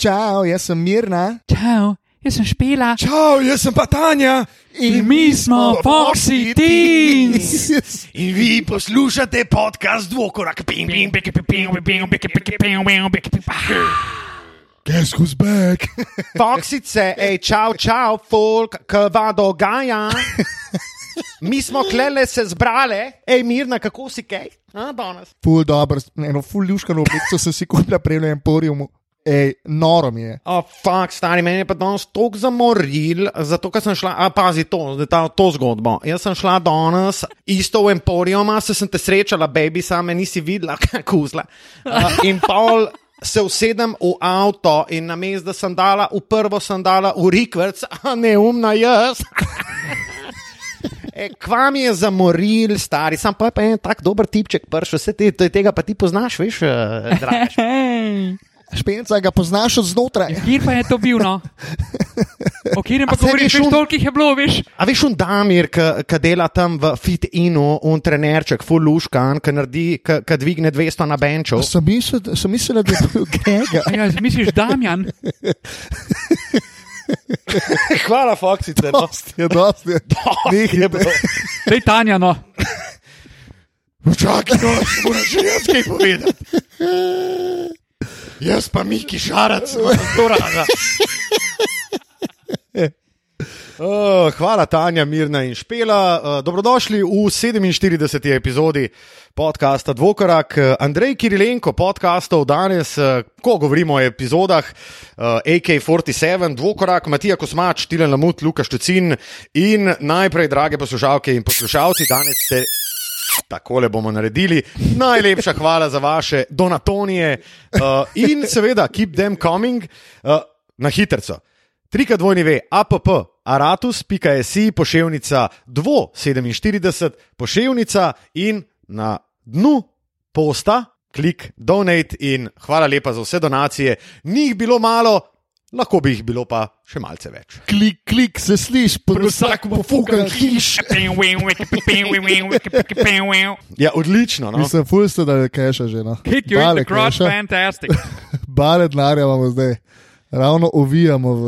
Čau, jaz sem Mirna. Čau, jaz sem Špela. Čau, jaz sem pa Tanja. In mi smo Foxy Teens. In vi poslušate podcast Dvokorak. Guess who's back? Foxice, ej, čau, čau, folk, kva dogaja. Mi smo klele se zbrale, ej, mirna, kako si kaj? A, danes. Ful dobro, eno ful ljuškano oblico sem si kupila prej na Emporiumu. Ej, noro mi je. O, fuk, stari, meni je pa danes tok zamoril, zato ker sem šla, a pazi to, zdaj ta, to zgodbo. Jaz sem šla danes isto v Emporium, se sem te srečala, baby, same nisi videla, kako zla. Uh, in pol. Se usedem v avto in na mestu, da sem dala v prvo, sem dala v rikvrc, a ne umna jaz. E, kva mi je zamoril, stari, sam pa je pa en tak dober tipček, prš, vse te, te, tega pa ti poznaš, veš, eh. Hej, Špenca ga poznaš od znotraj. kjer pa je to bil, no? O kjerem pa govoriš, veš, toliko jih je bilo, veš? A veš, un Damir, ki dela tam v fit-inu, un trenerček, full luškan, ki naredi, ki dvigne 200 na benču. Sem mislila, sem mislila da je bil Grega. A Ja, misliš, Damjan? Hvala, Foxice. No. Dosti je, dosti je. je bilo. Dej Tanja, no. Čakaj, no, moram še jaz kaj povedati. Jaz pa Miki Šarac, to rada. Uh, hvala, Tanja, Mirna in Špela. Uh, dobrodošli v 47. epizodi podcasta Dvokorak. Uh, Andrej Kirilenko, podcastov danes, uh, ko govorimo o epizodah uh, AK-47, Dvokorak, Matija Kosmač, Tilen Lamut, Luka Štucin in najprej, drage poslušalke in poslušalci, danes ste. Takole bomo naredili. Najlepša hvala za vaše donatonije uh, in seveda, keep them coming uh, na hitro. Trikrat dvojni ve, app, aratus.si, pošiljka 247, pošiljka in na dnu posta, klik donate in hvala lepa za vse donacije. Ni jih bilo malo, lahko bi jih bilo pa še malce več. Klik, klik, se sliši, pod vsakom pofukan hiš. Ja, odlično. No? Mislim, ful ste da je keša že. No. Hit you in Bale the crotch, keša. fantastic. Bale denarja imamo zdaj. Ravno ovijamo v,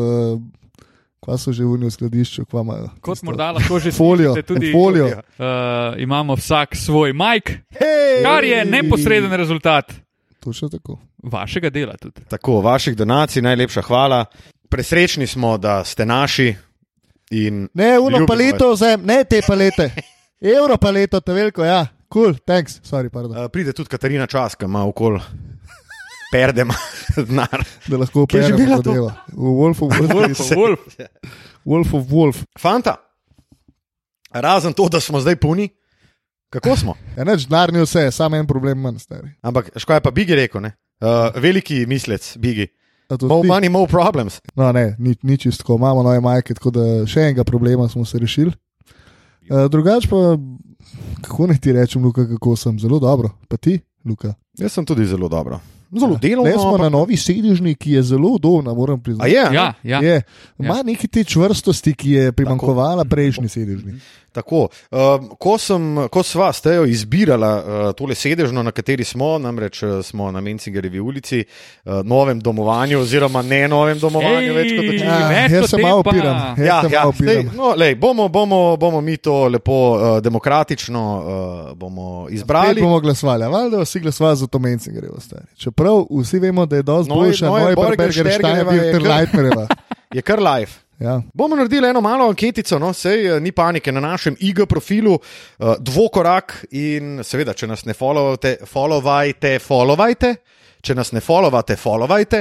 kva so že v skladišču, kva imajo. Kot Tisto- morda lahko že Folijo, tudi folijo. uh, imamo vsak svoj majk, Hey! kar je neposreden rezultat Točno tako. vašega dela tudi. Tako, vaših donacij, najlepša hvala. Presrečni smo, da ste naši. In Ne, uno paleto vzem, ne te palete. Euro paleto, te veliko, ja. Cool, thanks, sorry, pardon. Uh, pride tudi Katarina Čas, ki ima okol perdema denar. Da lahko bila to? zadevo. V Wolf of Wolf. Wolf. Wolf of Wolf. Fanta, razen to, da smo zdaj puni, kako smo? Ja, neč denar ni vse, samo en problem manj, stari. Ampak, škoda je pa Bigi rekel, ne? Uh, veliki mislec, Bigi. A More ti? money, more problems. No, ne, ni, ni čisto, imamo nove majke, tako da še enega problema smo se rešili. Uh, drugač pa, kako naj ti rečem, Luka, kako sem zelo dobro. Pa ti, Luka. Jaz sem tudi zelo dobro. Zelo delovno. Ne smo ampak- na novi sedežni, ki je zelo udobna, moram A priznati. je? Ja, ja. Je, ima ja. neki te čvrstosti, ki je primankovala prejšnji sedežni. Tako, um, ko, sem, ko sva s Tejo izbirala uh, tole sedežno, na kateri smo, namreč uh, smo na Mencingerjevi ulici, uh, novem domovanju, oziroma ne novem domovanju, Ej, več kot očitno. Ja, več jaz kot se tem malo opiram. Jaz Ja, ja, opiram. no, lej, bomo, bomo, bomo mi to lepo uh, demokratično uh, bomo Ali izbrali. bomo glasovali, ali da vsi glasovali za to menci grejo stari. Čeprav vsi vemo, da je dosti Neue Borger Berger, Steiner, Štergerjeva je kar- Leitnerjeva. Je kar live. Ja. Bomo naredili eno malo anketico, no, sej eh, ni panike na našem IG profilu, uh, dvokorak in seveda, če nas ne followate, followajte, followajte. Če nas ne followate, followajte.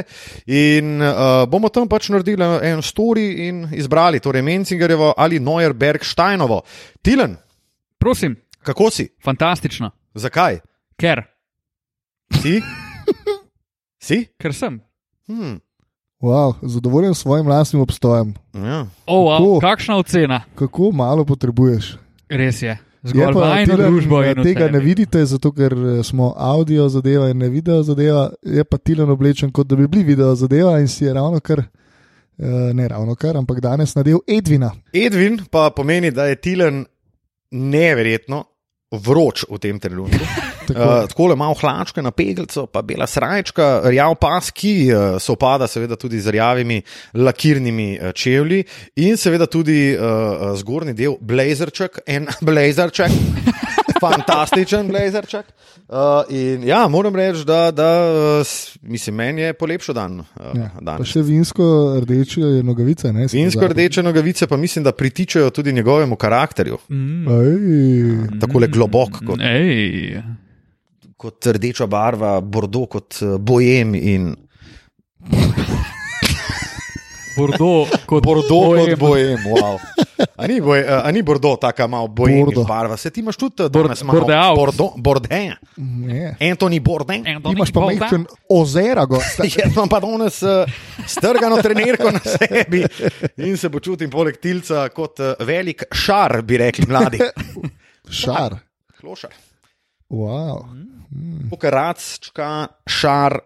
In uh, bomo tam pač naredili en story in izbrali, torej Mencingerjevo ali Neuerberg Steinovo. Tilen, Prosim, kako si? fantastično. Zakaj? Ker, Si? si? ker sem. Hmm. Wow, zadovoljen s svojim lastnim obstojem. Ja. Oh, wow, Kako? kakšna ocena. Kako malo potrebuješ? Res je. Zgolj Tilen, družbo tega ne vidite, zato ker eh, smo audio zadeva in ne video zadeva. Je pa Tilan oblečen, kot da bi bili video zadeva in si je ravno kar, eh, ne ravno kar, ampak danes nadel Edvina. Edvin pa pomeni, da je Tilen neverjetno vroč v tem trenutku. uh, tako le malo hlačke na pegelcu, pa bela srajčka, rjav pas, ki uh, sopada seveda tudi z rjavimi lakirnimi uh, čevlji in seveda tudi uh, zgornji del blazerček, en blazerček. Fantastičen blazerček. Uh, in ja, moram reči, da, da mislim, meni je polepšal dan. Uh, Ja. Pa danes. še vinsko rdeče nogavice. Ne, Vinsko rdeče nogavice pa mislim, da pritičajo tudi njegovemu karakterju. Mm. Tako le globok kot, Ej, kot rdeča barva, bordo kot eh, bojem in Bordo kot bordo bojem. kot bojem. Wow. A ni, boj, a ni bordo taka malo Bordo. barva? Se ti imaš tudi danes malo Bordeaux. bordo, borden. ne. Anthony Bourdain. Anthony Imaš pa Bourdain. majhen ozera, gosta. Jaz imam pa danes uh, strgano trenerko na sebi in se počutim poleg tilca kot uh, velik šar, bi rekli mladi. Šar. Klošar. Wow. Pokracčka, šar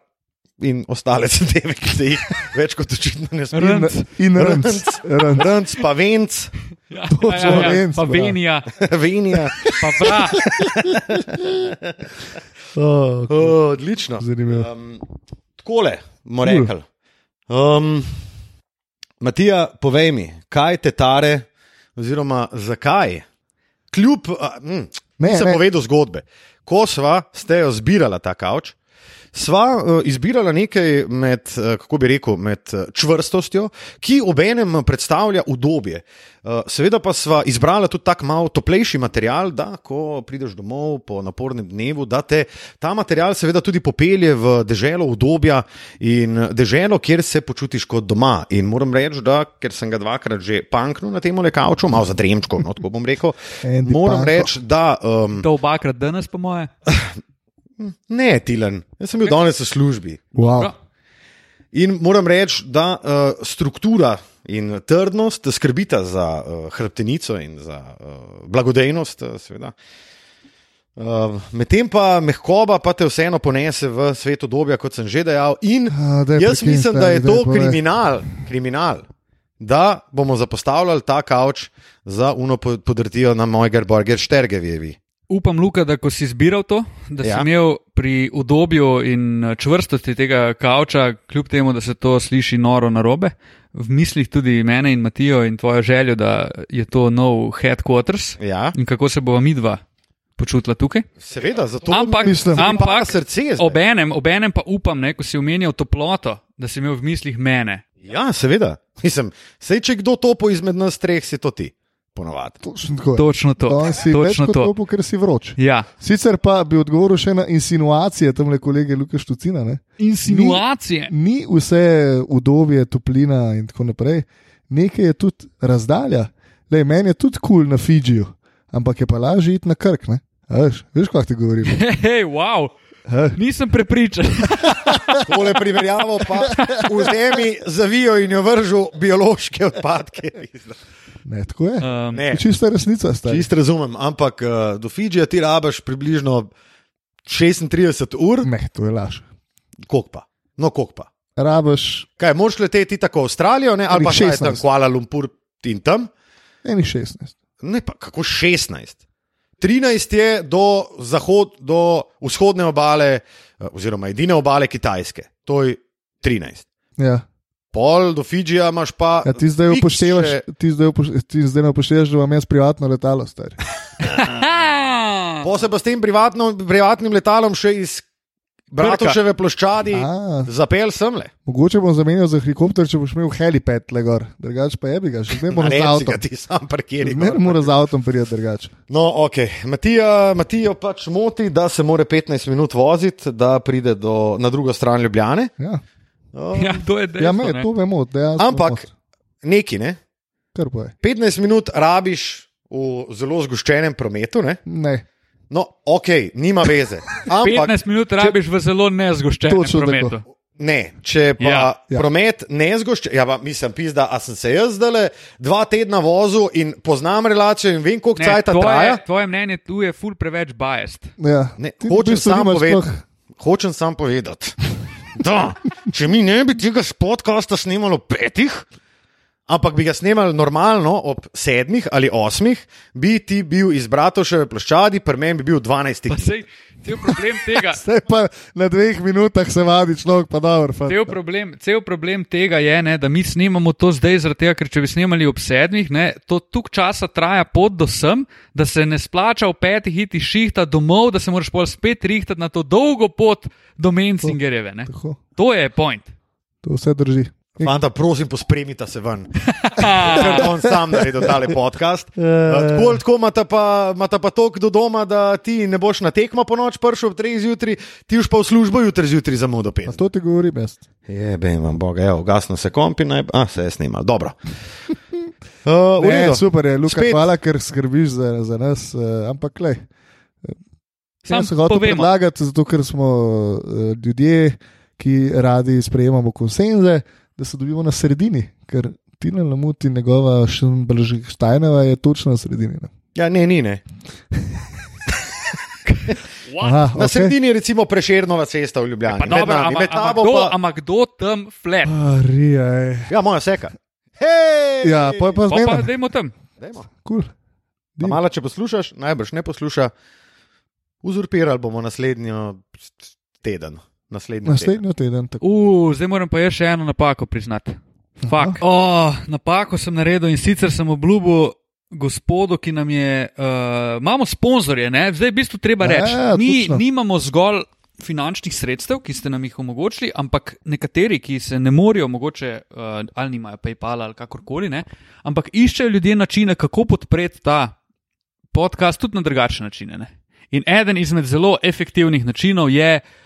in ostale zadeve, ki se jih več kot očitno ne. Rnc. In rnc. rnc. Rnc, pa venc, Ja, ja, ja, vem, Pa. Venija, venija. pa vra. Oh, Oh, odlično. Zanimivo. Um, takole, bomo rekli. Um, Matija, povej mi, kaj te tare, oziroma zakaj? Kljub, uh, mm, Ne, nisem ne. povedal zgodbe. Ko sva ste jo zbirala ta kavč, sva uh, izbirala nekaj med, uh, kako bi rekel, med uh, čvrstostjo, ki obenem predstavlja udobje. Uh, seveda pa sva izbrala tudi tak malo toplejši material, da ko prideš domov po napornem dnevu, da te ta material seveda tudi popelje v deželo udobja in deželo, kjer se počutiš kot doma. In moram reči, da ker sem ga dvakrat že panknil na tem lekavču, malo za dremčko, no, tako bom rekel, Andy moram reči, da. Um, To obakrat danes, po moje. Ne, Tilen, jaz sem bil danes v službi. wow. In moram reči, da uh, struktura in trdnost skrbita za uh, hrbtenico in za uh, blagodejnost, uh, seveda. Uh, Medtem pa mehkoba pa te vseeno ponese v svet obdobja, kot sem že dejal. In A, daj jaz prekini, mislim, da je daj to povej. kriminal, kriminal, da bomo zapostavljali ta kavč za uno po- podrtijo na mojega burger štergevijevi. Upam, Luka, da ko si izbiral to, da si Ja. imel pri udobju in eh, čvrstosti tega kavča, kljub temu, da se to sliši noro na robe, v mislih tudi mene in Matijo in tvojo željo, da je to nov headquarters Ja, in kako se bova midva počutila tukaj. seveda, zato Ampak, mislim, ampak srce. zdaj. obenem, obenem pa upam, ne, ko si omenjal toploto, da si imel v mislih mene. Ja, seveda. Mislim, sej, če kdo topo izmed nas treh, si to ti. Ponovadi. Točno tako. Točno to. Danes si Točno to. topo, ker si vroč. Ja. Sicer pa bi odgovoril še na insinuacije tam le kolege Luka Štucina. Ne? Insinuacije. Ni vse udobje, toplina in tako naprej. Nekaj je tudi razdalja. Lej, meni je tudi kul cool na Fidžiju, ampak je pa lažje iti na krk. Ne? A Veš, veš kaj ti govorim? Hej, wow. Ha? Nisem prepričan. Tole primerjavo pa vzemi, zavijo in jo vržu biološke odpadke. Ne, tako je. Um, Ne, Čista resnica, stari. čist razumem, ampak uh, do Fidžija ti rabaš približno 36 ur, Ne, to je laž. koliko pa? No, koliko pa? Rabaš Kaj, moraš leteti tako v Avstralijo, ne? ali pa še tam 16. Kuala Lumpur in tam? enih 16. Ne, pa kako 16. 13 je do, zahod, do vzhodne obale, eh, oziroma edine obale Kitajske, to je 13. Ja. Pol do Fidžija imaš pa. Ja, ti, zdaj upoštevaš, ti, zdaj upoš, ti zdaj ne upoštevaš, da imam jaz privatno letalo, stari. Po se pa s tem privatno, privatnim letalom še iz Bratoševe ploščadi A, zapel semle. mogoče bom zamenjal za helikopter, če boš imel helipad le gor, drugače pa je bi ga, še zdaj moram z avtom. ti sam parkiri. Zmeraj mora z avtom prijeti drugače. No, ok. Matija, Matijo pač moti, da se mora 15 minut voziti, da pride do, na drugo stran Ljubljane. Ja, No, Ja, to je dejstvo. ja me, ne. to vemo, dejansko. Ampak neki, ne? Kar pa je. 15 minut rabiš v zelo zgoščenem prometu. Ne? Ne, No, ok, nima veze. Ampak 15 minut rabiš v zelo nezgoščenem prometu. tako. Ne, če pa ja, Ja. promet ne zgošče, ja, pa mislim, pizda, a sem se jaz zdaj dva tedna vozil in poznam relacijo in vem, koliko Ne, časa traja. tvoje, tvoje mnenje tu je ful preveč biased. ja. Ne, Ti v hočem bistvu samo nimaš povedati. Hočem samo povedati. Da, če mi ne bi tega podcasta snimalo petih, ampak bi ga snemali normalno ob sedmih ali osmih, bi ti bil iz Bratoševe ploščadi, pri meni bi bil dvanajsti. Sej, cel problem tega. Zdaj pa na dveh minutah se vadi človek, pa dobro. Cel problem, cel problem tega je, ne, da mi snemamo to zdaj, tega, ker če bi snemali ob sedmih, ne, to tuk časa traja pot do sem, da se ne splača v petih iti šihta domov, da se moraš pol spet rihtati na to dolgo pot do Mencingerjeve. To je point. to vse drži. Fanta, prosim, pospremite se ven. Ker on sam naredil tale podcast. Eh. Uh, Tako ali tako imata pa, imata pa tok do doma, da ti ne boš na tekmo po noč prišel ob 3 zjutraj, ti už pa v službo jutri zjutraj zamudo A 5. to ti govorim jaz. Jebe vam, boga, evo, gasno se kompi, naj, a se je snimal, dobro. Uh, Ne, super je, Luka, Spet. hvala, ker skrbiš za, za nas. Uh, ampak, le. Sam Sam se hotel povemo. predlagati, zato ker smo uh, ljudje, ki radi sprejemamo konsenze, da se dobimo na sredini, ker Tina Lamut in njegova Štajnova je točno na sredini. Ne? Ja, ne, ni ne. Aha, Na okay. sredini je recimo Prešernova cesta v Ljubljani. Pa dobro, nami, med ama tabo kdo, pa. ama kdo tam flat? Arijaj. Ja, moja seka. Hej! Ja, pa je pa Pa pa zmerno. dajmo tam. Dajmo. Cool. Pa Malo, če poslušaš, najbrž ne posluša, uzurpirali bomo naslednjo teden. Naslednji Naslednji teden. tako. Uh, zdaj moram pa jaz še eno napako priznati. Fak. Oh, napako sem naredil in sicer sem obljubil gospodu, ki nam je. Uh, imamo sponzorje, ne? zdaj v bistvu treba Ja, reči. Mi točno. nimamo zgolj finančnih sredstev, ki ste nam jih omogočili, ampak nekateri, ki se ne morejo, mogoče uh, ali nimajo PayPal ali kakorkoli, ne? ampak iščejo ljudje načine, kako podpreti ta podcast tudi na drugačne načine. Ne? In eden izmed zelo efektivnih načinov je uh,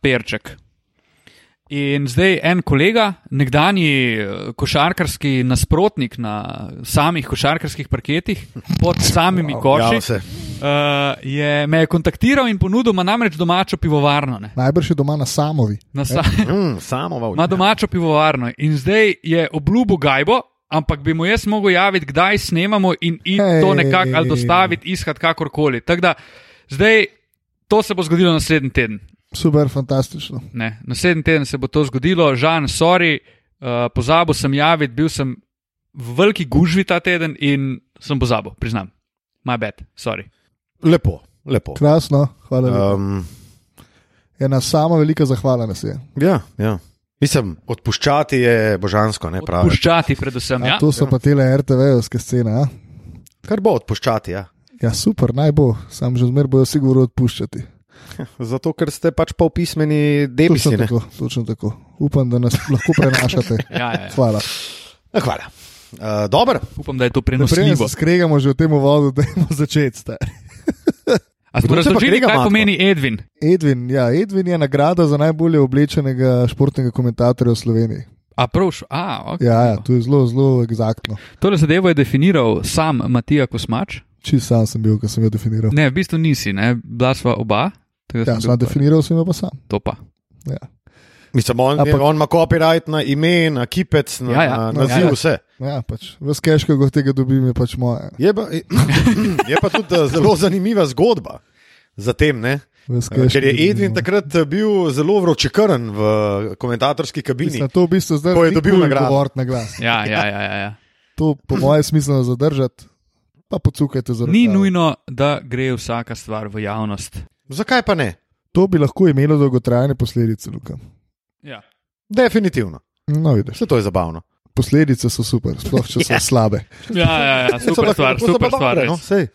perček. In zdaj en kolega, nekdani eh, košarkarski nasprotnik na samih košarkarskih parketih, pod samimi Wow. koši, Ja, uh, je me je kontaktiral in ponudil ima namreč domačo pivovarno. Ne, Najbrž je doma na Samovi. na sa, Mm, samo v ima domačo pivovarno in zdaj je obljubil gajbo. Ampak bi mu jaz mogel javiti, kdaj snemamo in iti Hej. to nekako ali dostaviti, iskati kakorkoli. Tako da zdaj to se bo zgodilo naslednji teden. Super, fantastično. Ne, naslednji teden se bo to zgodilo, žan, sorry, uh, pozabil sem javiti, bil sem v veliki gužvi ta teden in sem pozabil, priznam. My bad, sorry. Lepo, lepo. Krasno, hvala. lepa. Um, Ena sama velika zahvala nas je. ja, ja. Mislim, odpuščati je božansko, ne pravi. Puščati, predvsem. A, Ja? to so pa tele RTV-ovske scene. A? Kar bo odpuščati, ja. Ja, super, naj bo, sam že zmer bojo sigurno odpuščati. Zato, ker ste pač pa upismeni Točno debisi. ne? tako, točno tako. Upam, da nas lahko prenašate. Ja, ja, ja. Hvala. Eh, Hvala. Uh, Dobro, Upam, da je to prenosljivo. se skregamo že v tem uvodu, da je začeti. stari. A ste razložili, kaj Matko? pomeni Edwin? Edvin, ja, Edvin je nagrada za najbolje oblečenega športnega komentatorja v Sloveniji. A prav, a, okay. Ja, ja, to je zelo, zelo egzaktno. Tole zadevo je definiral sam Matija Kosmač. Čist sam sem bil, ko sem jo definiral. Ne, v bistvu nisi, ne? bila sva oba. Tako Ja, sem definiral, sem pa sam. To pa. Ja. mislim, on, Ampak- on ima copyright na ime, na kipec, na, Ja, ja. na naziv, ja, ja. vse. Ja, pač, vse cash, ki ga tega dobim, je pač moje. Je pa, je pa tudi eh, zelo zanimiva zgodba za tem, ne? Ves Eh, Ker je ga Edwin takrat eh, bil zelo vročekrn v komentatorski kabini. Mislim, to v bistvu zdaj Ko je dobil nagrado. na glas. Ja, ja, ja, ja, ja. To, po mojem, smiselno zadržati, pa pocukajte za roke. Ni nujno, da gre vsaka stvar v javnost. Zakaj pa ne? To bi lahko imelo dolgotrajne posledice, Luka. Ja. Definitivno. No, vidiš. Vse to je zabavno. Posledice so super, sploh če so Ja. slabe. Ja, ja, ja, super stvar, super stvar. dobre, no, sej.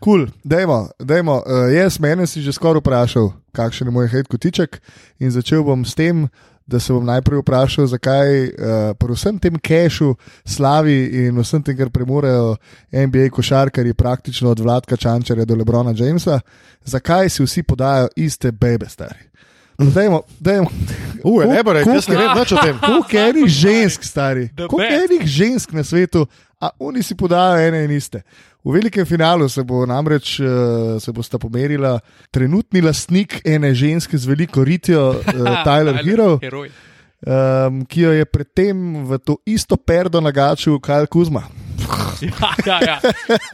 Kul, cool. dajmo, dajmo. Uh, jaz mene si že skoraj vprašal, kakšen je moj hejt kotiček, in začel bom s tem, da se bom najprej vprašal, zakaj uh, pri vsem tem kešu, slavi in vsem tem, kar premorejo NBA košarkari, praktično od Vladka Čančarja do Lebrona Jamesa, zakaj si vsi podajo iste bebe, stari. No, Dajmo, dajmo. Uje, ne bo rekel, jaz ne vem več o tem. Koliko enih žensk, stari? Koliko enih žensk na svetu, a oni si podajo ene in iste. V velikem finalu se bo namreč uh, se bosta pomerila trenutni lastnik ene ženske z veliko ritjo, uh, Tyler Hero, Heroj. um, ki jo je predtem v to isto perdo nagačil Kajl Kuzma. Ja, ja, ja.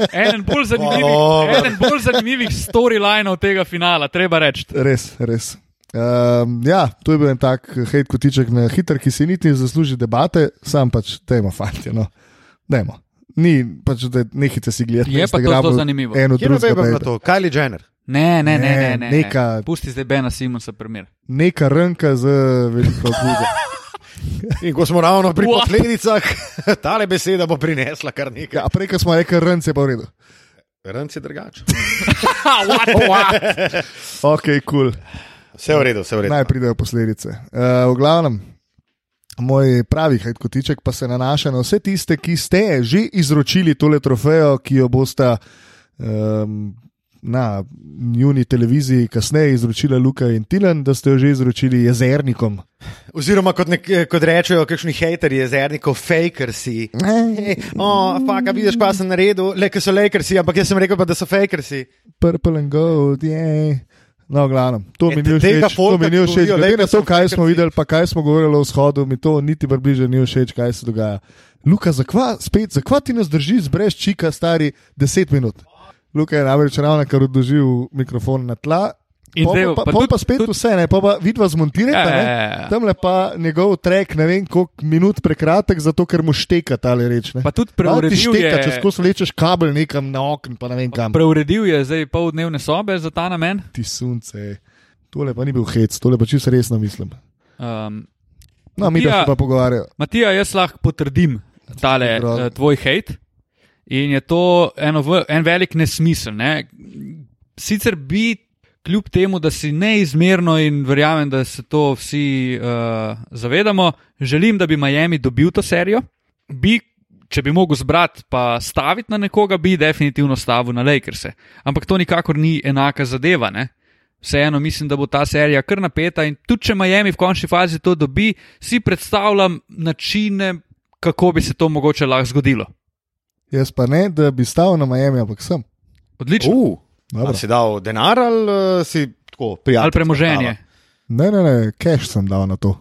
Eden bolj zanimivih, Dobro. eden bolj zanimivih storylinov tega finala, treba reči. Res, res. Um, ja, to je bil en tak hejt kotiček na hiter, ki si niti ne zasluži debate, sam pač temo, fanti. No. Dajmo. Ni pač, da nehite si gledati. Je pa to zelo zanimivo. Eno Kje drugega. je dajte. to? Kylie Jenner. Ne, ne, ne, ne. Ne, ne, neka- ne. Pusti zdaj Bena Simonsa primer. Neka rnka z veliko guzo. In ko smo ravno pri What? posledicah, tale beseda bo prinesla kar nekaj. Ja, prej, ko smo rekli rnce, je pa v redu. Rnc je drugače. Ok, kul. Cool. Vse v redu, vse v redu. Naj pridejo posledice. Uh, v glavnem, moj pravi hajt kotiček pa se nanaša na vse tiste, ki ste že izročili tole trofejo, ki jo boste um, na njuni televiziji kasneje izročila Luka in Tilan, da ste jo že izročili jezernikom. Oziroma, kot, nek, kot rečejo, kakšni hejterji, jezernikov, fakersi. Hey, oh, faka, vidiš, pa sem naredil, le, ker so lakersi, ampak jaz sem rekel, pa, da so fakersi. Purple and gold, je. No, v glavnem, to mi E, ni tega všeč. To mi ni všeč. Glede na to, kaj smo videli, pa kaj smo govorili o vzhodu, mi to niti približno ni všeč, kaj se dogaja. Luka, zakva, spet, zakva ti nas držiš brez čika, stari 10 minut? Luka je namreč ravno kar odložil mikrofon na tla. In Pol zdaj, pa, pa pol pa spet tudi- vse, ne, pa, pa vidva zmontirate, Ja, ne. ja, ja. Tam le pa njegov trek, ne vem koliko minut prekratek, zato ker mu šteka ta reč. Ne. Pa tudi preuredil šteka, je, če skozi lečeš kabel nekam na okn, pa ne vem kam. preuredil je zdaj pol dnevne sobe za ta namen. Ti sunce. Tole pa ni bil hec, tole pa čisto resno mislim. Um, No, mi da Matija- se pa pogovarjajo. Matija, jaz lahko potrdim tale uh, tvoj hate. In je to eno, en velik nesmisel. Ne? Sicer bi, kljub temu, da si neizmerno in verjamem, da se to vsi uh, zavedamo, želim, da bi Miami dobil to serijo. Bi, če bi mogel zbrati, pa staviti na nekoga, bi definitivno stavil na Lakers. Ampak to nikakor ni enaka zadeva. Ne? Vseeno mislim, da bo ta serija kar napeta in tudi če Miami v končni fazi to dobi, si predstavljam načine, kako bi se to mogoče lahko zgodilo. Jaz pa ne, da bi stal na Miami, ampak sem. Odlično. Uh. Ali si dal denar ali uh, si tako prijatelj? Ali premoženje. Ne, ne, ne, cash sem dal na to.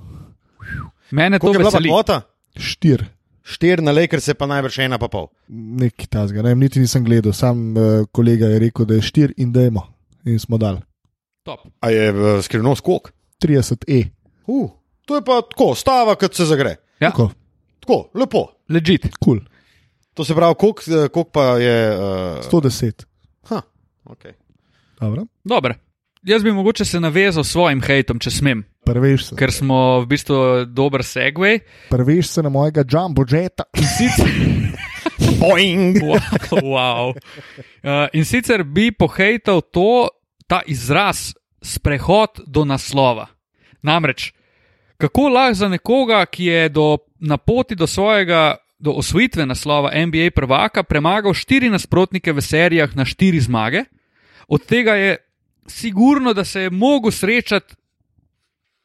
Mene to Koliko je bila veseli. kvota? Štir, Štir na Lakers je pa najbrž ena pa pol. nekaj tazga, ne vem, niti nisem gledal, sam uh, kolega je rekel, da je štir in da imamo. In smo dali Top. A je uh, skrivnost koliko? 30 E. Uh, to je pa tako, stava, kot se zagre. Ja, Tako, Tako, lepo. legit. cool. To se pravi, koliko eh, koliko pa je. Uh, 110. okay. Dobro, Dobro. Jaz bi mogoče se navezal s svojim hejtom, če smem, preveš se. ker smo v bistvu dober segway. Preveš se na mojega jumbo jeta. In sicer, Boing! wow, wow. Uh, in sicer bi pohejtal to, ta izraz sprehod do naslova. Namreč, kako lahko za nekoga, ki je do, na poti do svojega. Do osvojitve naslova NBA prvaka premagal štiri nasprotnike v serijah na štiri zmage, od tega je sigurno, da se je mogel srečati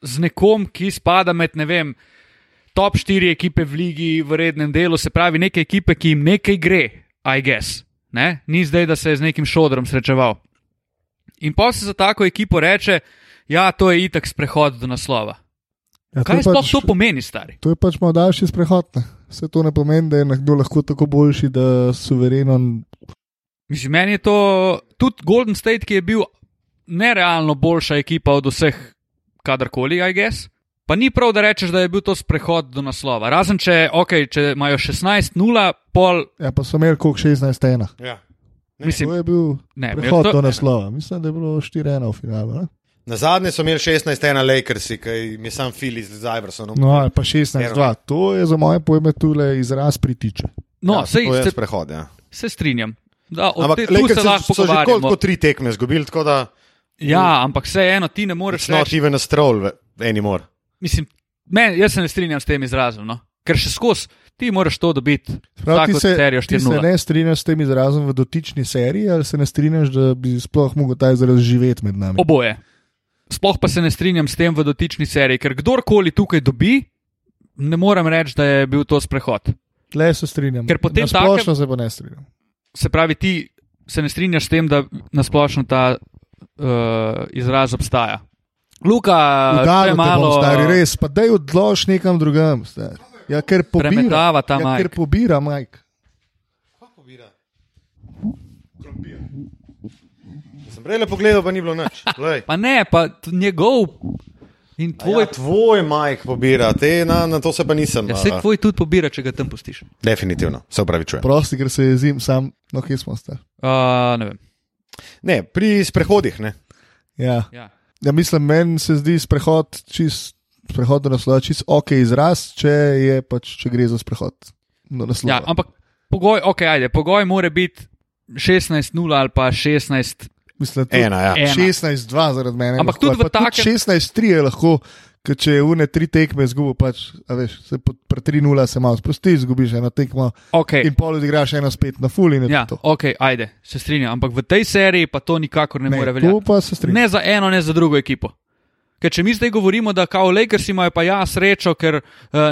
z nekom, ki spada med, ne vem, top štiri ekipe v ligi v rednem delu, se pravi, neke ekipe, ki jim nekaj gre, I guess. Ne? Ni zdaj, da se je z nekim šodrom srečeval. In pa se za tako ekipo reče, ja, to je itak sprehod do naslova. Ja, Kaj sploh pač- to pomeni, stari? To je pač malo daljši sprehod. Ne? Vse to ne pomeni, da je nekdo lahko tako boljši, da suvereno. Mislim, meni je to tudi Golden State, ki je bil nerealno boljša ekipa od vseh, kadarkoli, I guess. Pa ni prav, da rečeš, da je bil to sprehod do naslova. Razen če, okay, če imajo 16-0, pol, Ja, pa so imeli koliko 16-1. Ja. mislim, To je bil ne, prehod to- do naslova. Mislim, da je bilo 4-1 v finalu. Ne? Na zadnje so imeli 16 na Lakersi, ki jim je sam Philly z Iversonom. No, ali pa 16-2. To je za moje pojme tule izraz pritiče. No, ja, sej, se, sprehod. Ja. se strinjam. Da, Ampak te, tu se Lakersi lahko so že koliko pogovarjamo. tri tekme izgubili, tako da Ja, ampak vseeno ti ne moreš it's not reči. even a stroll ve- anymore. Mislim, men, jaz se ne strinjam s tem izrazom, no? ker še skozi ti moraš to dobiti. Prav, ti se, serijo ti se 4-0. ne strinjaš s tem izrazom v dotični seriji, ali se ne strinjaš, da bi sploh mogel ta izraz živeti med nami? Oboje. Sploh pa se ne strinjam s tem v dotični seriji, ker kdorkoli tukaj dobi, ne morem reči, da je bil to sprehod. Tle se strinjam. Ker potem Na splošno se pa ne strinjam. Se pravi, ti se ne strinjaš s tem, da nasplošno ta uh, izraz obstaja. Luka, če te malo bom, stari, res, pa daj odlož nekam drugam. Stari. Ja, ker pobira, ja, majk. ker pobira Mike. Sem prej le pogledal, pa ni bilo nič. Glej. Pa ne, pa njegov in tvoj. Ja, tvoj majk pobira, te, na, na to se pa nisem. Ja, se a, tvoj tudi pobira, če ga tam pustiš. definitivno, se upravičujem. Prosti, ker se jezim, sam, no, kje smo sta. Uh, ne vem. Ne, pri sprehodih, ne. Ja. Ja. ja, mislim, meni se zdi sprehod čist, sprehod do naslova čist ok izraz, če, je, pač, če gre za sprehod do naslova. Ja, ampak pogoj, ok, ajde, pogoj mora biti 16-0 ali pa 16. Mislim, tudi Ena, ja. Ena. 16-2 zaradi mene. Ampak lahko, tudi v takem- 16-3 je lahko, ker če je une tri tekme izgubil, pač, a veš, se pri 3-0 se malo sprosti, izgubiš eno tekmo Okay. in pol odigraš eno spet na full in je Ja, to. ok, ajde, se strinjam. Ampak v tej seriji pa to nikakor ne, ne more veljati. se. Ne za eno, ne za drugo ekipo. Ker če mi zdaj govorimo, da kao Lakers imajo pa ja srečo, ker uh,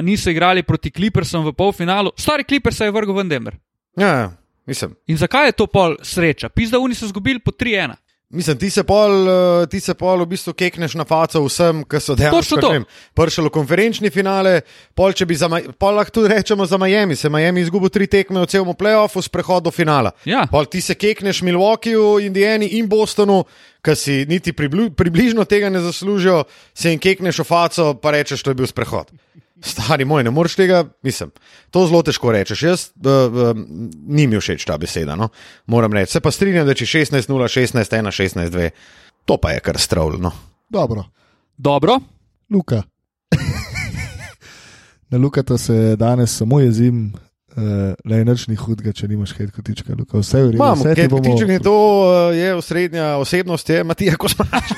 niso igrali proti Clippersom v polfinalu, stari Clippers je vrgel v Denver. Ja, ja, mislim. In zakaj je to pol sreča? Pizda oni so izgubili po 3-1. Mislim, ti se pol, eh, ti se pol v bistvu kekneš na faco vsem, ki so dejansko to. prišli v konferenčni finale. Pol, če bi za, pol lahko tudi rečemo za Miami, se Miami izgubil tri tekme v celem playoffu s prehod do finala. Ja. Pol ti se kekneš Milwaukeeju, Indijani in Bostonu, ki si niti približno tega ne zaslužijo, se jim kekneš v faco, pa rečeš, to je bil sprehod. Stari moj, ne moreš tega, mislim, to zelo težko rečeš. Jaz, uh, uh, ni mi všeč ta beseda, no? moram reči. Se pa strinjam, da če 16-0, 16-1, 16-2, to pa je kar stravljeno. Dobro, Dobro, Luka. Na Lukata se danes samo jezim, uh, le nič ni hudega, če nimaš hej kotička. Luka. Vse je v redu, Imam, vse bomo. tiče je to, uh, je osrednja osebnost, je Matija Kosmač.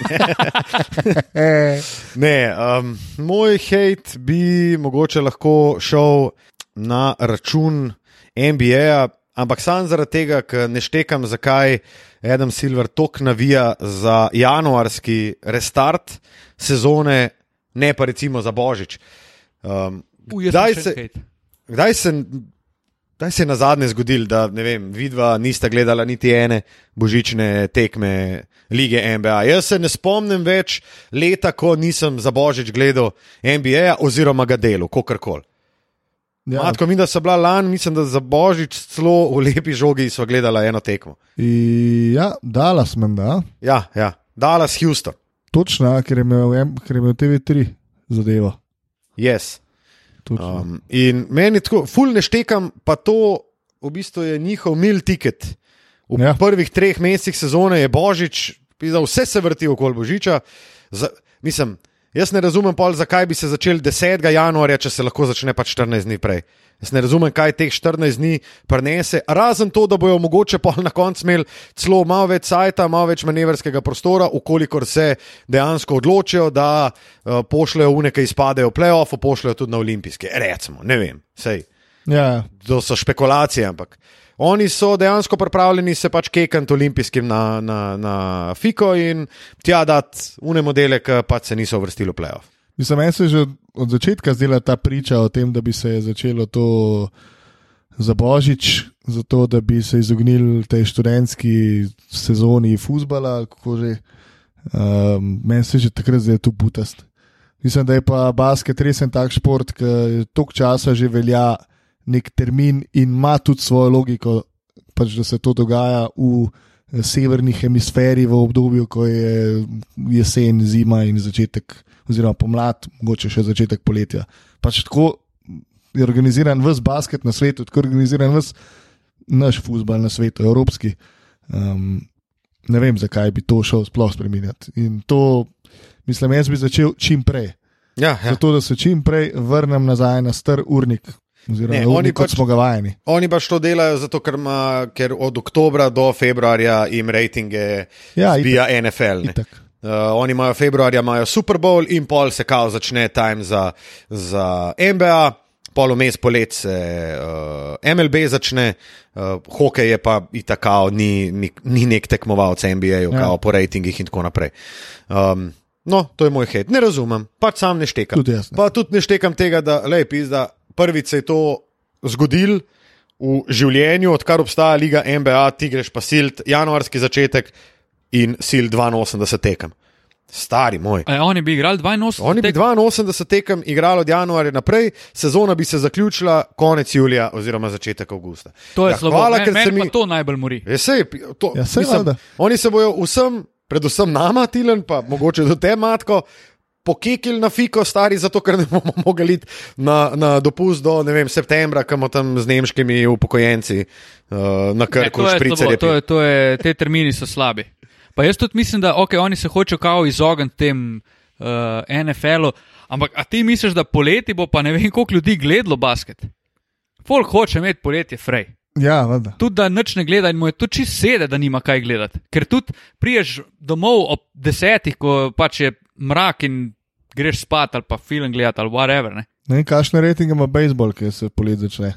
Eh, Ne, um, moj hate bi mogoče lahko šel na račun NBA, ampak sam zaradi tega, ker ne štekam, zakaj Adam Silver tok navija za januarski restart sezone, ne pa recimo za Božič. Um, Uj, kdaj, se, kdaj, se, kdaj se je na zadnje zgodil, da ne vem, vidva nista gledala niti ene božične tekme lige NBA? Jaz se ne spomnim več leta, ko nisem za Božič gledal NBA oziroma ga delal, kakorkoli. ja, Matko, mi da so bila lani, mislim, da za Božič celo v lepi žogi so gledala eno tekmo. I, ja dala smo, da. Ja, ja. Dallas Houston. Točno, ker je imel, M- ker je imel TV3 zadevo. Yes. Um, in meni tako, ful ne štekam, pa to v bistvu je njihov mil tiket. V Ja. prvih treh mesecih sezone je Božič, pizda, vse se vrti okoli Božiča. Za, mislim, jaz ne razumem, pol, zakaj bi se začel 10. januarja, če se lahko začne pač 14 dni prej. Jaz ne razumem, kaj teh 14 dni prenese, razen to, da bojo mogoče pol na koncu imeli celo malo več sajta, malo več manevrskega prostora, ukolikor se dejansko odločijo, da uh, pošljajo une, ki izpadejo v playoff, pošljajo tudi na olimpijske. Recimo, ne vem, sej Ja, to so špekulacije, ampak oni so dejansko pripravljeni se pač kekati olimpijskim na, na, na Fiko in tja dati une modele, ki pač se niso uvrstili v playoff. Mislim, meni se je že od- začetka zdela ta priča o tem, da bi se začelo to za božič, zato da bi se izognili tej študentski sezoni futbola. kako že. Um, meni se je že takrat zdaj tu butast. Mislim, da je pa basket res en tak šport, ki toliko časa že velja nek termin in ima tudi svojo logiko, pač, da se to dogaja v eh, severni hemisferi v obdobju, ko je jesen, zima in začetek, oziroma pomlad, mogoče še začetek poletja. Pač tako je organiziran vse basket na svetu, tako je organiziran vse naš futbol na svetu, evropski. Um, ne vem, zakaj bi to šel sploh spremenjati. In to, mislim, jaz bi začel čim prej. Ja, ja. Zato, da se čim prej vrnem nazaj na star urnik. Oziroma, Ne, oni pač- smo ga vajeni. Oni pač to delajo, zato, ker, ma, ker od oktobra do februarja jim rejtinge Ja, zbija NFL. ne. Itak. Uh, oni imajo februarja, imajo Super Bowl in pol se kao začne time za, za NBA, pol vmes polet se uh, MLB začne, uh, hokej je pa itakao, ni, ni, ni nek tekmovalec NBA-ju, Ja. ja. po rejtingih in tako naprej. Um, no, to je moj hit. Ne razumem, pač sam ne štekam. Tudi jaz ne. Pa tudi ne štekam tega, da lej, da prvič se je to zgodil. V življenju, odkar obstaja Liga NBA, ti greš pa silt, januarski začetek in sil 82 tekem. Stari moj. E, oni bi igrali 82. Oni bi tek- 82 tekem igrali od januarja naprej, sezona bi se zaključila konec julija oziroma začetek avgusta. To je Ja, slabo. hvala, ker se mi... to najbolj mori. Ja, sej, to, Ja, saj mislim, oni se bojo vsem, predvsem nama, Tilen, pa mogoče do te matko. Pokekili na fiko, stari, zato ker ne bomo mogli iti na, na dopust do ne vem, septembra, kam tam z nemškimi upokojenci uh, na krku to, je slabo, špricerje. to, je, to je, te termini so slabi. Pa jaz tudi mislim, da okay, oni se hočejo kao izogniti tem uh, NFL-u, ampak a ti misliš, da poleti bo pa ne vem koliko ljudi gledalo basket? Folk hoče imeti poletje frej. Ja, valjda. Tudi da nič ne gleda in mu je tudi čist sede, da nima kaj gledati. Ker tudi priješ domov ob desetih, ko pač je mrak in greš spat ali pa film gledati ali whatever. Ne? Ne vem, kakšne rejtinge ima bejzbol, ki se polet začne.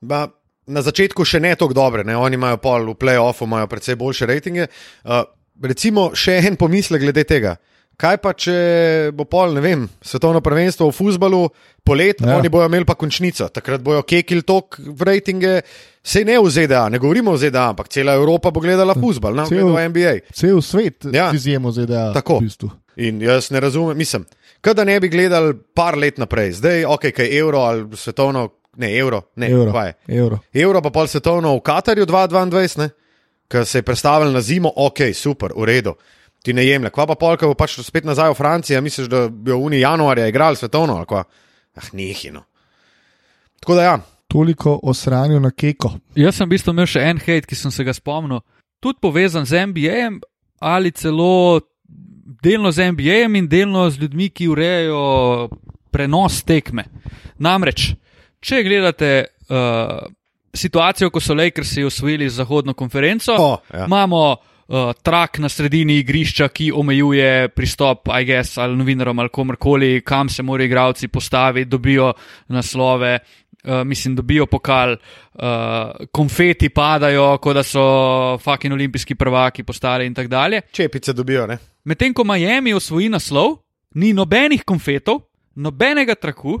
Ba, na začetku še ne tako dobre, ne? oni imajo pol v playoffu, imajo precej boljše rejtinge. Uh, recimo še en pomislek glede tega. Kaj pa, če bo pol, ne vem, svetovno prvenstvo v futbalu, polet, ja. Oni bojo imeli pa končnico, takrat bojo kekili tok v rejtinge, sej ne v ZDA, ne govorimo o ZDA, ampak cela Evropa bo gledala futbal, ne Cel- v NBA. Cel svet, Ja. ja. izjemo ZDA. Tako. V bistvu. In jaz ne razumem, mislim, kada ne bi gledali par let naprej, zdaj, ok, kaj je evro ali svetovno, ne evro, ne Evro. kaj je. Evro. Evro pa pol svetovno v Katarju 2022, ki se je predstavil na zimo, ok, super, v redu. Ti ne jemlje. Kva pa polka bo pač spet nazaj v Francijo, misliš, da bi v Uni januarja igrali svetovno ali kva? Ah, nehino. Tako da ja, Toliko o sranju na keko. Jaz sem v bistvu imel še en hate, ki sem se ga spomnil, tudi povezan z NBA ali celo delno z NBA in delno z ljudmi, ki urejajo prenos tekme. Namreč, če gledate uh, situacijo, ko so Lakersi osvojili zahodno konferenco, O, ja. imamo uh, trak na sredini igrišča, ki omejuje pristop, I guess, ali novinarjem ali komorkoli, kam se morajo igralci postaviti, dobijo naslove. Uh, mislim, dobijo pokal, uh, konfeti padajo, kot da so fucking olimpijski prvaki postali in tako dalje. čepice dobijo, ne? Medtem ko Miami osvoji naslov, ni nobenih konfetov, nobenega traku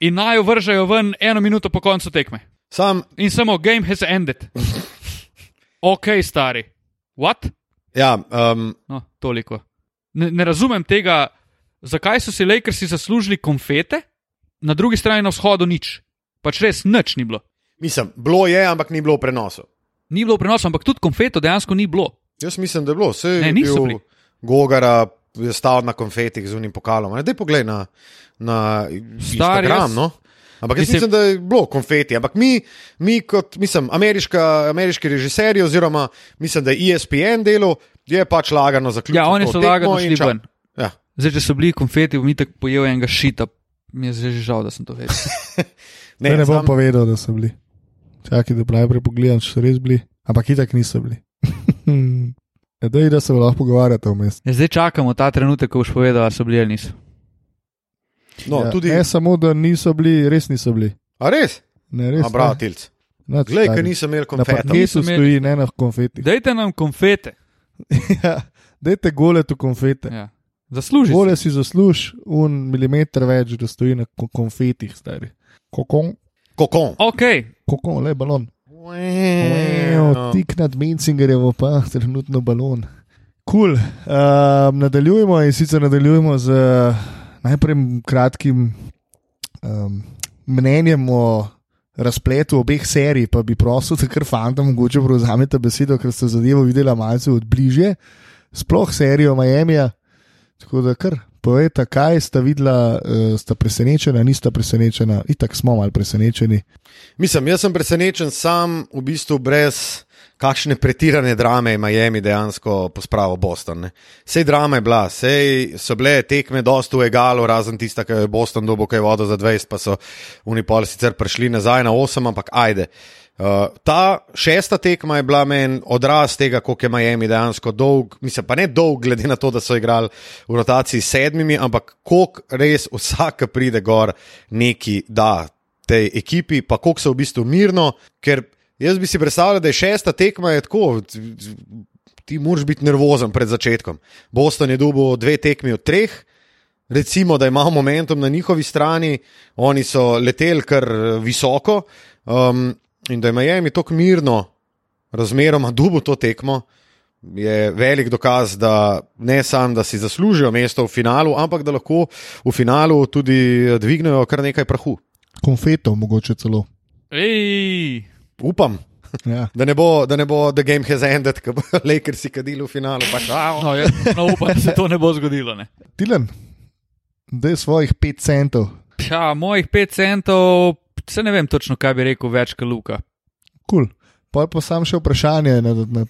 in naj jo vržejo ven eno minuto po koncu tekme. Sam, In samo game has ended. ok, stari. What? ja, um, No, toliko. Ne, ne razumem tega, zakaj so si Lakersi zaslužili konfete, na drugi strani na vzhodu nič. Pač res nič ni bilo. mislim, bilo je, ampak ni bilo v prenosu. Ni bilo prenosa, ampak tudi konfeto dejansko ni bilo. Jaz mislim, da je bilo, vse Ne, je niso bil bili. Gogara, je stal na konfetih z unim pokalom. Dej poglej na, na Stari, Instagram. jaz- No? Ampak jaz Mislim- mislim, da je bilo konfeti. Ampak mi, mi kot mislim, ameriška, ameriški režiserji, oziroma mislim, da je ESPN delo, je pač lagano zaključil. Ja, oni so lagano šli ven. Ja. Zdaj, če so bili konfeti, bom itak pojel enega šita. Mi je zdaj že žal, da sem to vedel. Ne, ne bom sam- povedal, da so bili. Čakaj, da najprej pogledam, če so res bili. Ampak itak niso bili. Ja, Dej, da se lahko pogovarjate vmes. Ja, zdaj čakamo ta trenutek, ko boš povedal, ali so bili ali niso. No, ja, tudi, Ne samo, da niso bili, res niso bili. A res? Ne, res. A bratilc. ne. Glej, ker nisem imel konfetov. Niso imeli- stoji, ne na konfetih. Dajte nam konfete. Ja, Dajte gole tu konfete. Ja. Zasluži. si. Gole si zasluž un milimeter več, da stoji na ko- konfetih, stari. Kokon, Kokon. Ok, kokon, le balon. Wow. Tik nad Mencingerjevo pa trenutno balon. Kul. Cool. Um, nadaljujemo in sicer nadaljujemo z uh, najprej kratkim um, mnenjem o razpletu obeh serij, pa bi prosil, da kar fantom mogoče prevzamete besedo, ker ste zadevo videli malce od bližje, sploh serijo Miami. Tako da kar povejte, kaj sta videla, uh, sta presenečena, nista presenečena, itak smo mal presenečeni. Mislim, jaz sem presenečen sam, v bistvu brez kakšne pretirane drame je Miami dejansko pospravil Boston. Ne. Sej drama je bila, sej so bile tekme dosta v egalu, razen tista, ki je Boston dobil kaj vodo za 20, pa so Unipol sicer prišli nazaj na 8, ampak ajde. Uh, ta šesta tekma je bila meni odraz tega, koliko je Miami dejansko dolg, mislim pa ne dolg, glede na to, da so igrali v rotaciji s sedmimi, ampak koliko res vsak, pride gor, neki da tej ekipi, pa koliko so v bistvu mirno, ker jaz bi si predstavljal, da je šesta tekma je tako. Ti moraš biti nervozen pred začetkom. Boston je dobil dve tekmi od treh, recimo, da ima momentum na njihovi strani, oni so leteli kar visoko um, in da je Miami tako mirno, razmeroma dubo to tekmo. je velik dokaz, da ne samo, da si zaslužijo mesto v finalu, ampak da lahko v finalu tudi dvignejo kar nekaj prahu. Konfetov, mogoče celo. Ej, Upam, Ja. da ne bo, da ne bo The Game Has Ended, ko bo Lakers kadili v finalu. Pa, šao. no, jaz no, upam, da se to ne bo zgodilo. Ne. Tilen, da je svojih 5 centov. Ja, mojih 5 centov, se ne vem točno, kaj bi rekel, več kot Luka. Kul. Cool. Pa pa sam še vprašanje na, na,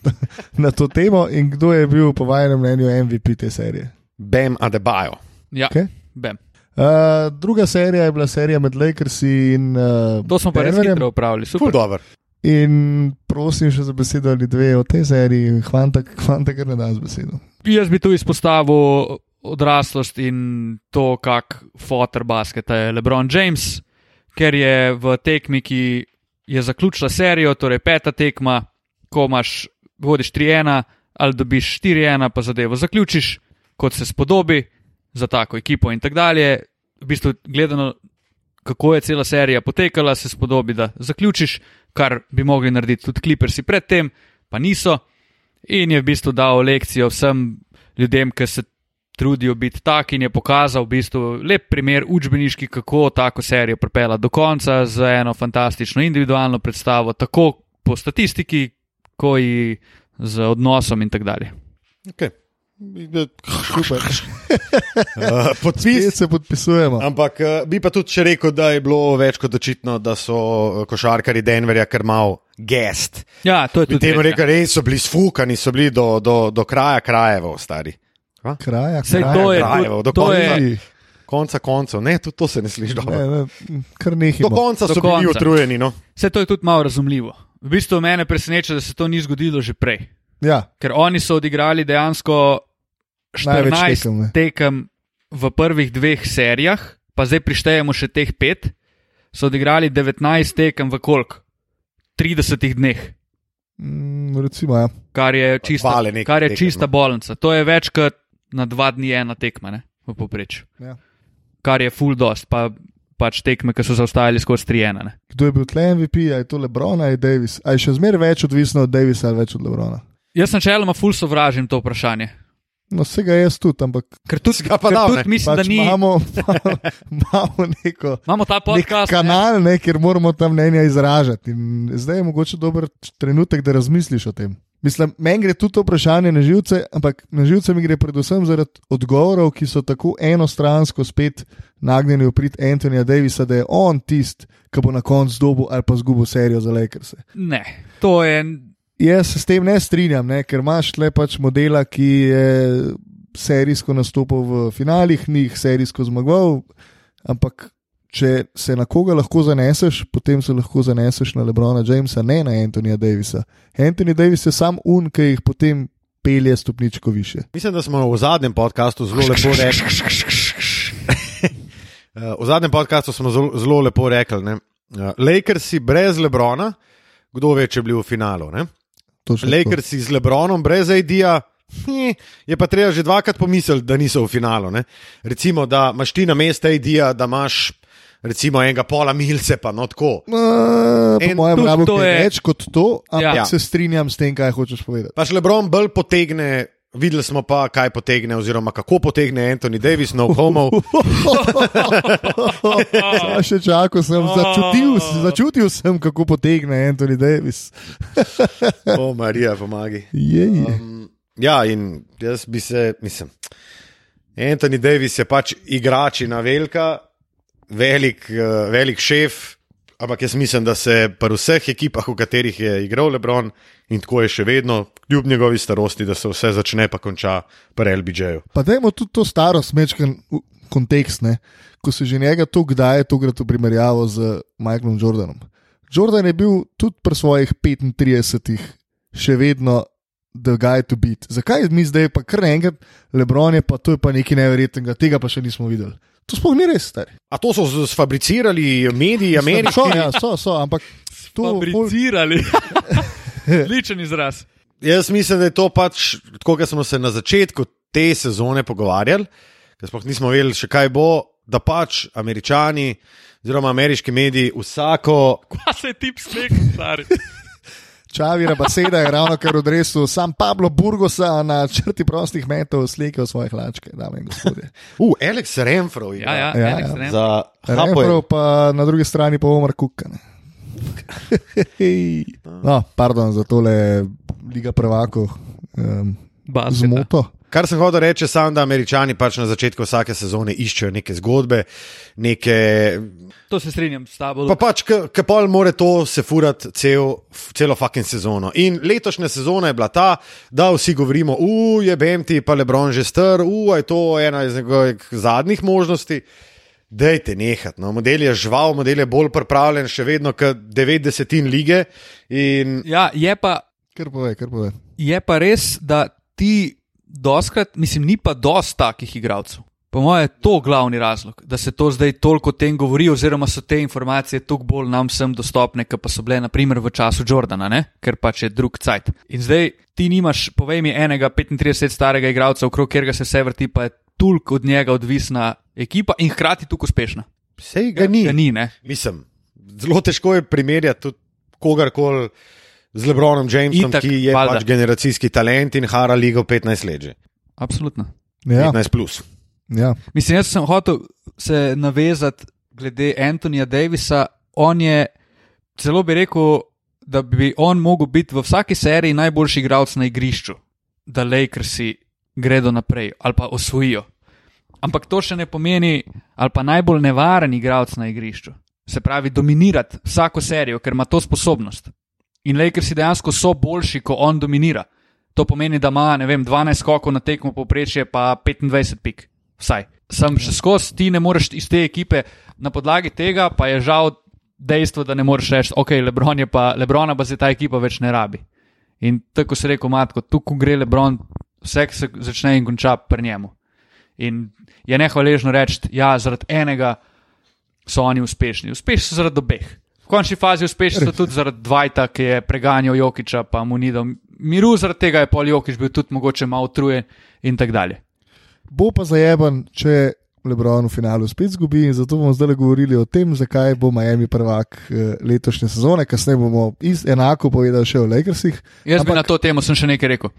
na to temo in kdo je bil po vašem mnenju MVP te serije. Bam Adebayo. Ja, Okay. bem. Uh, druga serija je bila serija med Lakersi in uh, To smo pa res hitro upravili. Ful Super. dobro. In prosim še za besedo ali dve o tej seriji, hvanta, hvanta kar ne da z besedo. Jaz bi tu izpostavil odraslost in to, kak fotor basketa je LeBron James, ker je v tekmi, ki je zaključila serijo, torej peta tekma, ko imaš, vodiš 3-1 ali dobiš 4-1, pa zadevo zaključiš, kot se spodobi za tako ekipo in tako dalje. V bistvu gledano, kako je cela serija potekala, se spodobi, da zaključiš, kar bi mogli narediti tudi klipersi predtem, pa niso. In je v bistvu dal lekcijo vsem ljudem, ki se trudijo biti taki, in je pokazal v bistvu lep primer učbeniški, kako tako serijo pripela do konca z eno fantastično individualno predstavo, tako po statistiki, kot in z odnosom in tako dalje. Okay. Super. Uh, Spet podpis. se podpisujemo. Ampak uh, bi pa tudi še rekel, da je bilo več kot očitno, da so uh, košarkari Denverja kar mal gest. Ja, to je tudi temu res, ja. rekel, res so bili sfukani, so bili do, do, do kraja krajevov, stari. Kraja, Sej kraja. to je, Krajevo, do to, to je, konca. Konca koncev, ne, tudi to se ne sliši dobro. Ne, ne, kar nekaj. Do konca Do so bili konca. utrujeni. No. vse to je tudi malo razumljivo. V bistvu mene preseneča, da se to ni zgodilo že prej. Ja, Ker oni so odigrali dejansko Največ 14 tekem, ne. tekem v prvih dveh serijah, pa zdaj prištejemo še teh pet, so odigrali 19 tekem v koliko? 30 dneh, mm, recimo, ja. kar je čista, Vale nekaj kar je tekem, čista no. bolnica. To je več kot na dva dni ena tekma, ne, v povprečju. Ja. Kar je full dost, pa pač tekme, ki so zaostajali skozi 3-1. ne. Kdo je bil tle MVP, je to Lebron ali Davis? Ali je še zmeraj več odvisno od Davisa ali več od Lebrona? Jaz načeloma full sovražim to vprašanje. No, vsega jaz tudi, ampak Ker tudi, Ga pa ne. mislim, pač da ni. imamo, imamo neko. Imamo ta Nek podcast. ne. kanal, ne, kjer moramo ta mnenja izražati. In zdaj je mogoče dober trenutek, da razmisliš o tem. Mislim, meni gre tudi to vprašanje na živce, ampak na živce mi gre predvsem zaradi odgovorov, ki so tako enostransko spet nagnjeni v prid Antonija Davisa, da je on tisti, ki bo na koncu dobil ali pa zgubil serijo za Lakers. Ne, to je. Jaz se s tem ne strinjam, ne, ker imaš tle pač modela, ki je serijsko nastopil v finalih, ni jih serijsko zmagoval, ampak če se na koga lahko zaneseš, potem se lahko zaneseš na Lebrona Jamesa, ne na Antonija Davisa. Anthony Davis je sam un, ki jih potem pelje stopničko više. Mislim, da smo v zadnjem podkastu zelo lepo rekli. Eh, V zadnjem podkastu smo zelo, zelo lepo rekli, da Lakersi brez Lebrona, kdo ve, če bi bili v finalu. Tako. Lakersi z Lebronom, brez AD-ja, hm, je pa treba že dvakrat pomisliti, da niso v finalu. Ne? Recimo, da imaš ti na mestu AD-ja, da imaš recimo enega pola milce, pa no tako. Uh, po En- mojem to je je- več kot to, ampak Ja. se strinjam s tem, kaj hočeš povedati. Pač Lebron bolj potegne. Videli smo pa, kaj potegne, oziroma kako potegne Anthony Davis, no homo. Ja, še čakal sem, začutil, začutil sem, kako potegne Anthony Davis. O, Marija, pomagi. Jej. Um, ja, in jaz bi se, mislim, Anthony Davis je pač igračina velika, velik, uh, velik šef, ampak jaz mislim, da se pri vseh ekipah, v katerih je igral Lebron, in tako je še vedno, kljub njegovi starosti, da se vse začne pa konča pri LBJ-ju. Pa dajmo tudi to staro smečken v- kontekst, ne? ko se že njega to kdaj tokrat v primerjavo z Michaelom Jordanom. Jordan je bil tudi pri svojih 35 še vedno the guy to beat. Zakaj mi zdaj pa kar naenkrat Lebron je pa to je pa nekaj neverjetnega, tega pa še nismo videli. To sploh ni res, stari. A to so sfabricirali mediji So, ameriški? ja, so, so, ampak to pol- Fabricirali. Ličen izraz. Jaz mislim, da je to pač tako, kot smo se na začetku te sezone pogovarjali, ker sploh nismo vedeli, še kaj bo, da pač američani, oziroma ameriški mediji, vsako, Pa se je tip smeh, stari. Čavi Rabaseda je ravno kar odresil sam Pablo Burgosa na črti prostih metov slikal svoje hlačke, dame in gospodje. Uh, Alex Renfro Ja, ja, Ja, Alex ja. Renfro. Za Reprov pa na drugi strani pa Omar Kukane. No, pardon za tole Liga prvakov. Um, zmoto. Kar sem hotel reči, sam, da američani pač na začetku vsake sezone iščejo neke zgodbe, neke. To se strinjam s tabo. Pa pač, ki pol more to se furati cel, celo fucking sezono. In letošnja sezona je bila ta, da vsi govorimo, uje, bem ti, pa Lebron že str, uje, je to ena iz njegovih zadnjih možnosti. Dajte nehati. No. Model je žival, model je bolj pripravljen, še vedno kot 90 lige. In Ja, je pa, Kar pove, kar pove. je pa res, da ti doskrat, mislim, ni pa dost takih igralcev. Po mojem je to glavni razlog, da se to zdaj toliko o tem govori, oziroma so te informacije toliko bolj nam vsem dostopne, kot pa so bile naprimer v času Jordana, ne? ker pač je drug cajt. In zdaj ti nimaš, povej mi, enega 35 starega igralca, okrog katerega se vse vrti, pa je toliko od njega odvisna ekipa in hkrati tukaj uspešna. vse ga ni. Ja, ni, ne? Mislim, zelo težko je primerjati tudi kogarkoli z Lebronom Jamesom, Itak, ki je valjda. pač generacijski talent in hara ligo 15 let. Že. Absolutno. Ja, 15 plus. ja. Mislim, jaz sem hotel se navezati glede Antonija Davisa. On je, celo bi rekel, da bi on mogel biti v vsaki seriji najboljši igralec na igrišču, da Lakersi gredo naprej ali pa osvojijo. Ampak to še ne pomeni, ali pa najbolj nevaren igralec na igrišču. Se pravi, dominirati vsako serijo, ker ima to sposobnost. In Lakersi dejansko so boljši, ko on dominira. To pomeni, da ima vem, 12 skokov na tekmo, povprečje pa 25 pik. Vsaj. Sem še skozi, ti ne moreš iz te ekipe, na podlagi tega pa je žal dejstvo, da ne moreš reči, ok, Lebron je pa, Lebrona pa se ta ekipa več ne rabi. In tako se reko, matko, tukaj gre Lebron, vse se začne in konča pri njemu. In je nehvaležno reči, ja, zaradi enega so oni uspešni. Uspešni so zaradi obeh. V končni fazi uspešni so tudi zaradi Dvajta, ki je preganjal Jokiča, pa mu ni dal miru, zaradi tega je pol Jokič bil tudi mogoče malo utrujen in tako dalje. Bo pa zajeben, če Lebron v finalu spet zgubi, in zato bomo zdaj govorili o tem, zakaj bo Miami prvak eh, letošnje sezone. Kasneje bomo enako povedali še o Lakersih. Jaz Ampak... bi na to temo sem še nekaj rekel,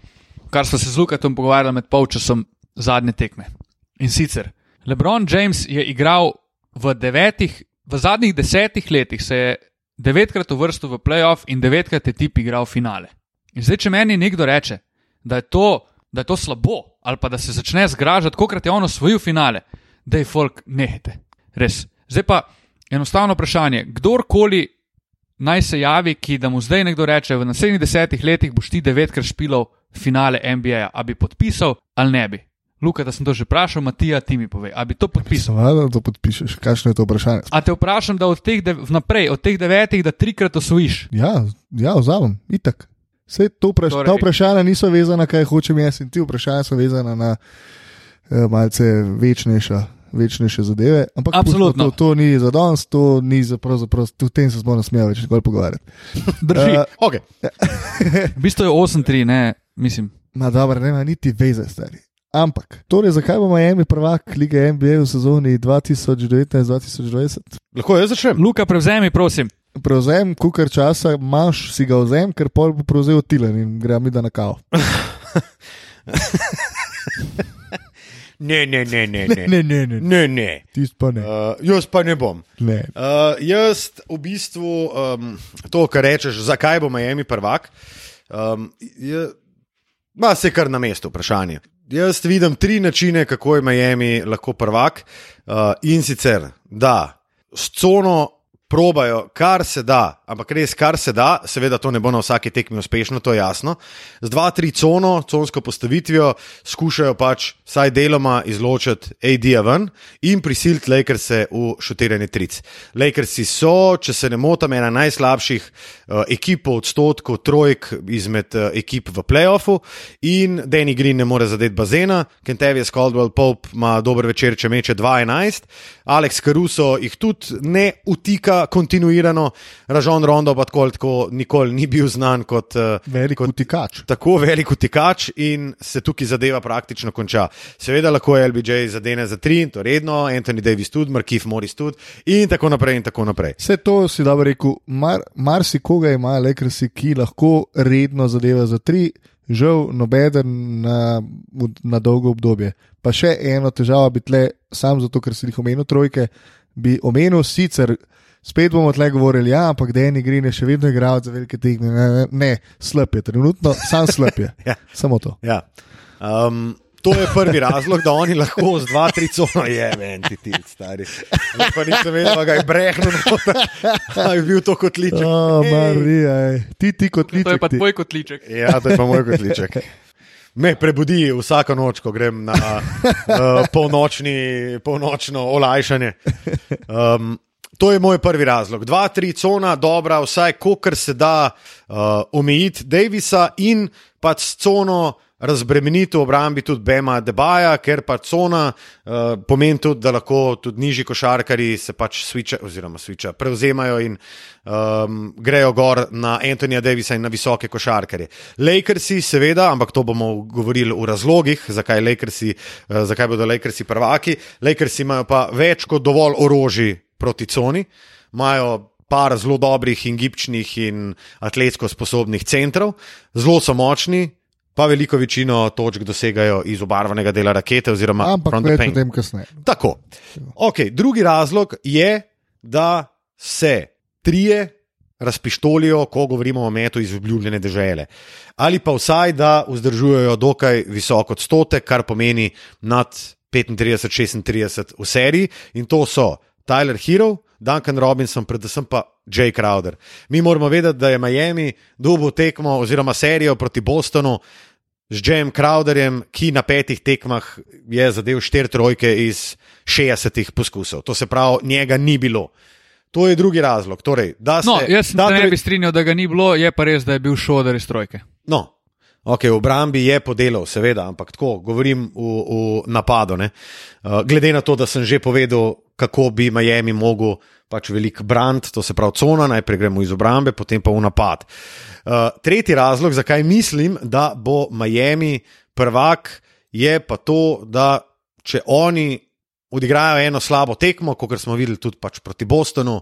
kar smo se z Lukatom pogovarjali med polčasom zadnje tekme. In sicer, LeBron James je igral v devetih, v zadnjih desetih letih, se je devetkrat uvrstil v playoff in devetkrat je tip igral finale. In zdaj, če meni nekdo reče, da je to, da je to slabo, ali pa da se začne zgražati, kolikrat je on osvojil finale, da je folk nehete. Res. Zdaj pa enostavno vprašanje, kdorkoli naj se javi, ki da mu zdaj nekdo reče, v naslednjih desetih letih boš ti devetkrat špilal finale NBA, a bi podpisal ali ne bi. Luka, da sem to že vprašal, Matija, ti mi povej, a bi to podpisal. Seveda, da to podpišeš. Kakšno je to vprašanje? A te vprašam, da od teh dev, vnaprej, od teh devetih, da trikrat osvojiš. Ja, ja vzamem, itak. Vse to vpraš Torej- ta vprašanja niso vezana, kaj hočem jaz, in ti vprašanja so vezana na eh, malce večnejša. Večnejše zadeve, ampak Absolutno. To, to, ni za danes, to ni za pravzaprav, o tem se sploh ne smejo več nikoli pogovarjati. Drži. Eh, Okay. V bistvu je 8-3, ne, mislim. Ma dobro, nema niti veze, stari. Ampak, torej, zakaj bo Miami prvak lige NBA v sezoni 2019-2020? Lahko jaz začnem? Luka, prevzemi, prosim. Prevzem, kukar časa imaš, si ga vzem, ker pol bo prevzel Tilen in gremo mi da na kavo. Ne, ne, ne, ne. ne. Ne, ne, ne, ne, ne. tisti pa ne. Uh, jaz pa ne bom. ne. Uh, jaz v bistvu um, to, kar rečeš, zakaj bo Miami prvak, um, je, ma se kar na mestu vprašanje. Jaz vidim tri načine, kako je Miami lahko prvak. Uh, in sicer, da s cono probajo, kar se da, ampak res kar se da, seveda to ne bo na vsaki tekmi uspešno, to je jasno. Z dva, tri cono, consko postavitvijo, skušajo pač vsaj deloma izločiti AD-ja ven in prisiliti Lakerse v šutiranje tric. Lakersi so, če se ne motim, ena najslabših uh, ekip po odstotku trojk izmed uh, ekip v playoffu in Danny Green ne more zadeti bazena, Kentavious Caldwell Pope ima dober večer, če meče 2-11, Alex Caruso jih tudi ne utika kontinuirano, Ražon Rondo pa tako, tako nikoli ni bil znan kot uh, Velik utikač. tako velik utikač in se tukaj zadeva praktično konča. Seveda lahko LBJ zadene za tri, to redno, Anthony Davis tudi, Markif Morris tudi in tako naprej in tako naprej. Vse to si dobro rekel, mar, marsikoga ima Lakersi, ki lahko redno zadeva za tri, žal nobeden na, na dolgo obdobje. Pa še eno težavo bi tle, sam zato, ker si jih omenil trojke, bi omenil sicer. Spet bomo tle govorili, ja, ampak Deni Green je še vedno igral za velike tekme. Ne, ne, ne, slab je, trenutno sam slab je. Ja. Samo to. Ja. Um, to je prvi razlog, da oni lahko z dva, tri cono je, meni ti, stari. Zdaj Pa nisem vedel, da ga je brehnil, da je bil to kotliček. O, Marija, ej. ti ti kot liček. To je pa tvoj kotliček. Ja, to je pa moj kotliček. Me prebudi vsako noč, ko grem na uh, polnočni, polnočno olajšanje. Um, to je moj prvi razlog. Dva, tri cona, dobra, vsaj kolikor se da uh, omejiti Davisa in pač s cono razbremeniti v obrambi tudi Bema Debaja, ker pa cona uh, pomeni tudi, da lahko tudi nižji košarkari se pač switcha, oziroma switcha, prevzemajo in um, grejo gor na Antonija Davisa in na visoke košarkarje. Lakersi, seveda, ampak to bomo govorili v razlogih, zakaj, Lakersi, uh, zakaj bodo Lakersi prvaki. Lakersi imajo pa več kot dovolj orožij proti coni, imajo par zelo dobrih in gibčnih in atletsko sposobnih centrov, zelo so močni. Pa veliko večino točk dosegajo iz obarvanega dela rakete, oziroma Ampak več o tem kasneje. Tako. Okay, drugi razlog je, da se trije razpištolijo, ko govorimo o metu iz obljubljene države. Ali pa vsaj, da vzdržujejo dokaj visok odstotek, kar pomeni nad 35-36 v seriji. In to so Tyler Hero, Duncan Robinson, predvsem pa Jay Crowder. Mi moramo vedeti, da je Miami dobil tekmo oziroma serijo proti Bostonu z Jayem Crowderjem, ki na petih tekmah je zadev štiri trojke iz 60 poskusov. To se pravi, njega ni bilo. To je drugi razlog. Torej, da No, se, jaz da ne tre- bi strinjal, da ga ni bilo, je pa res, da je bil šoder iz trojke. No, okay, v obrambi je podelal, seveda, ampak tako govorim v, v napadu. ne. Uh, glede na to, da sem že povedal, kako bi Miami mogel pač velik brand, to se pravi cona, najprej gremo iz obrambe, potem pa v napad. Uh, tretji razlog, zakaj mislim, da bo Miami prvak, je pa to, da če oni odigrajo eno slabo tekmo, kot smo videli tudi pač proti Bostonu,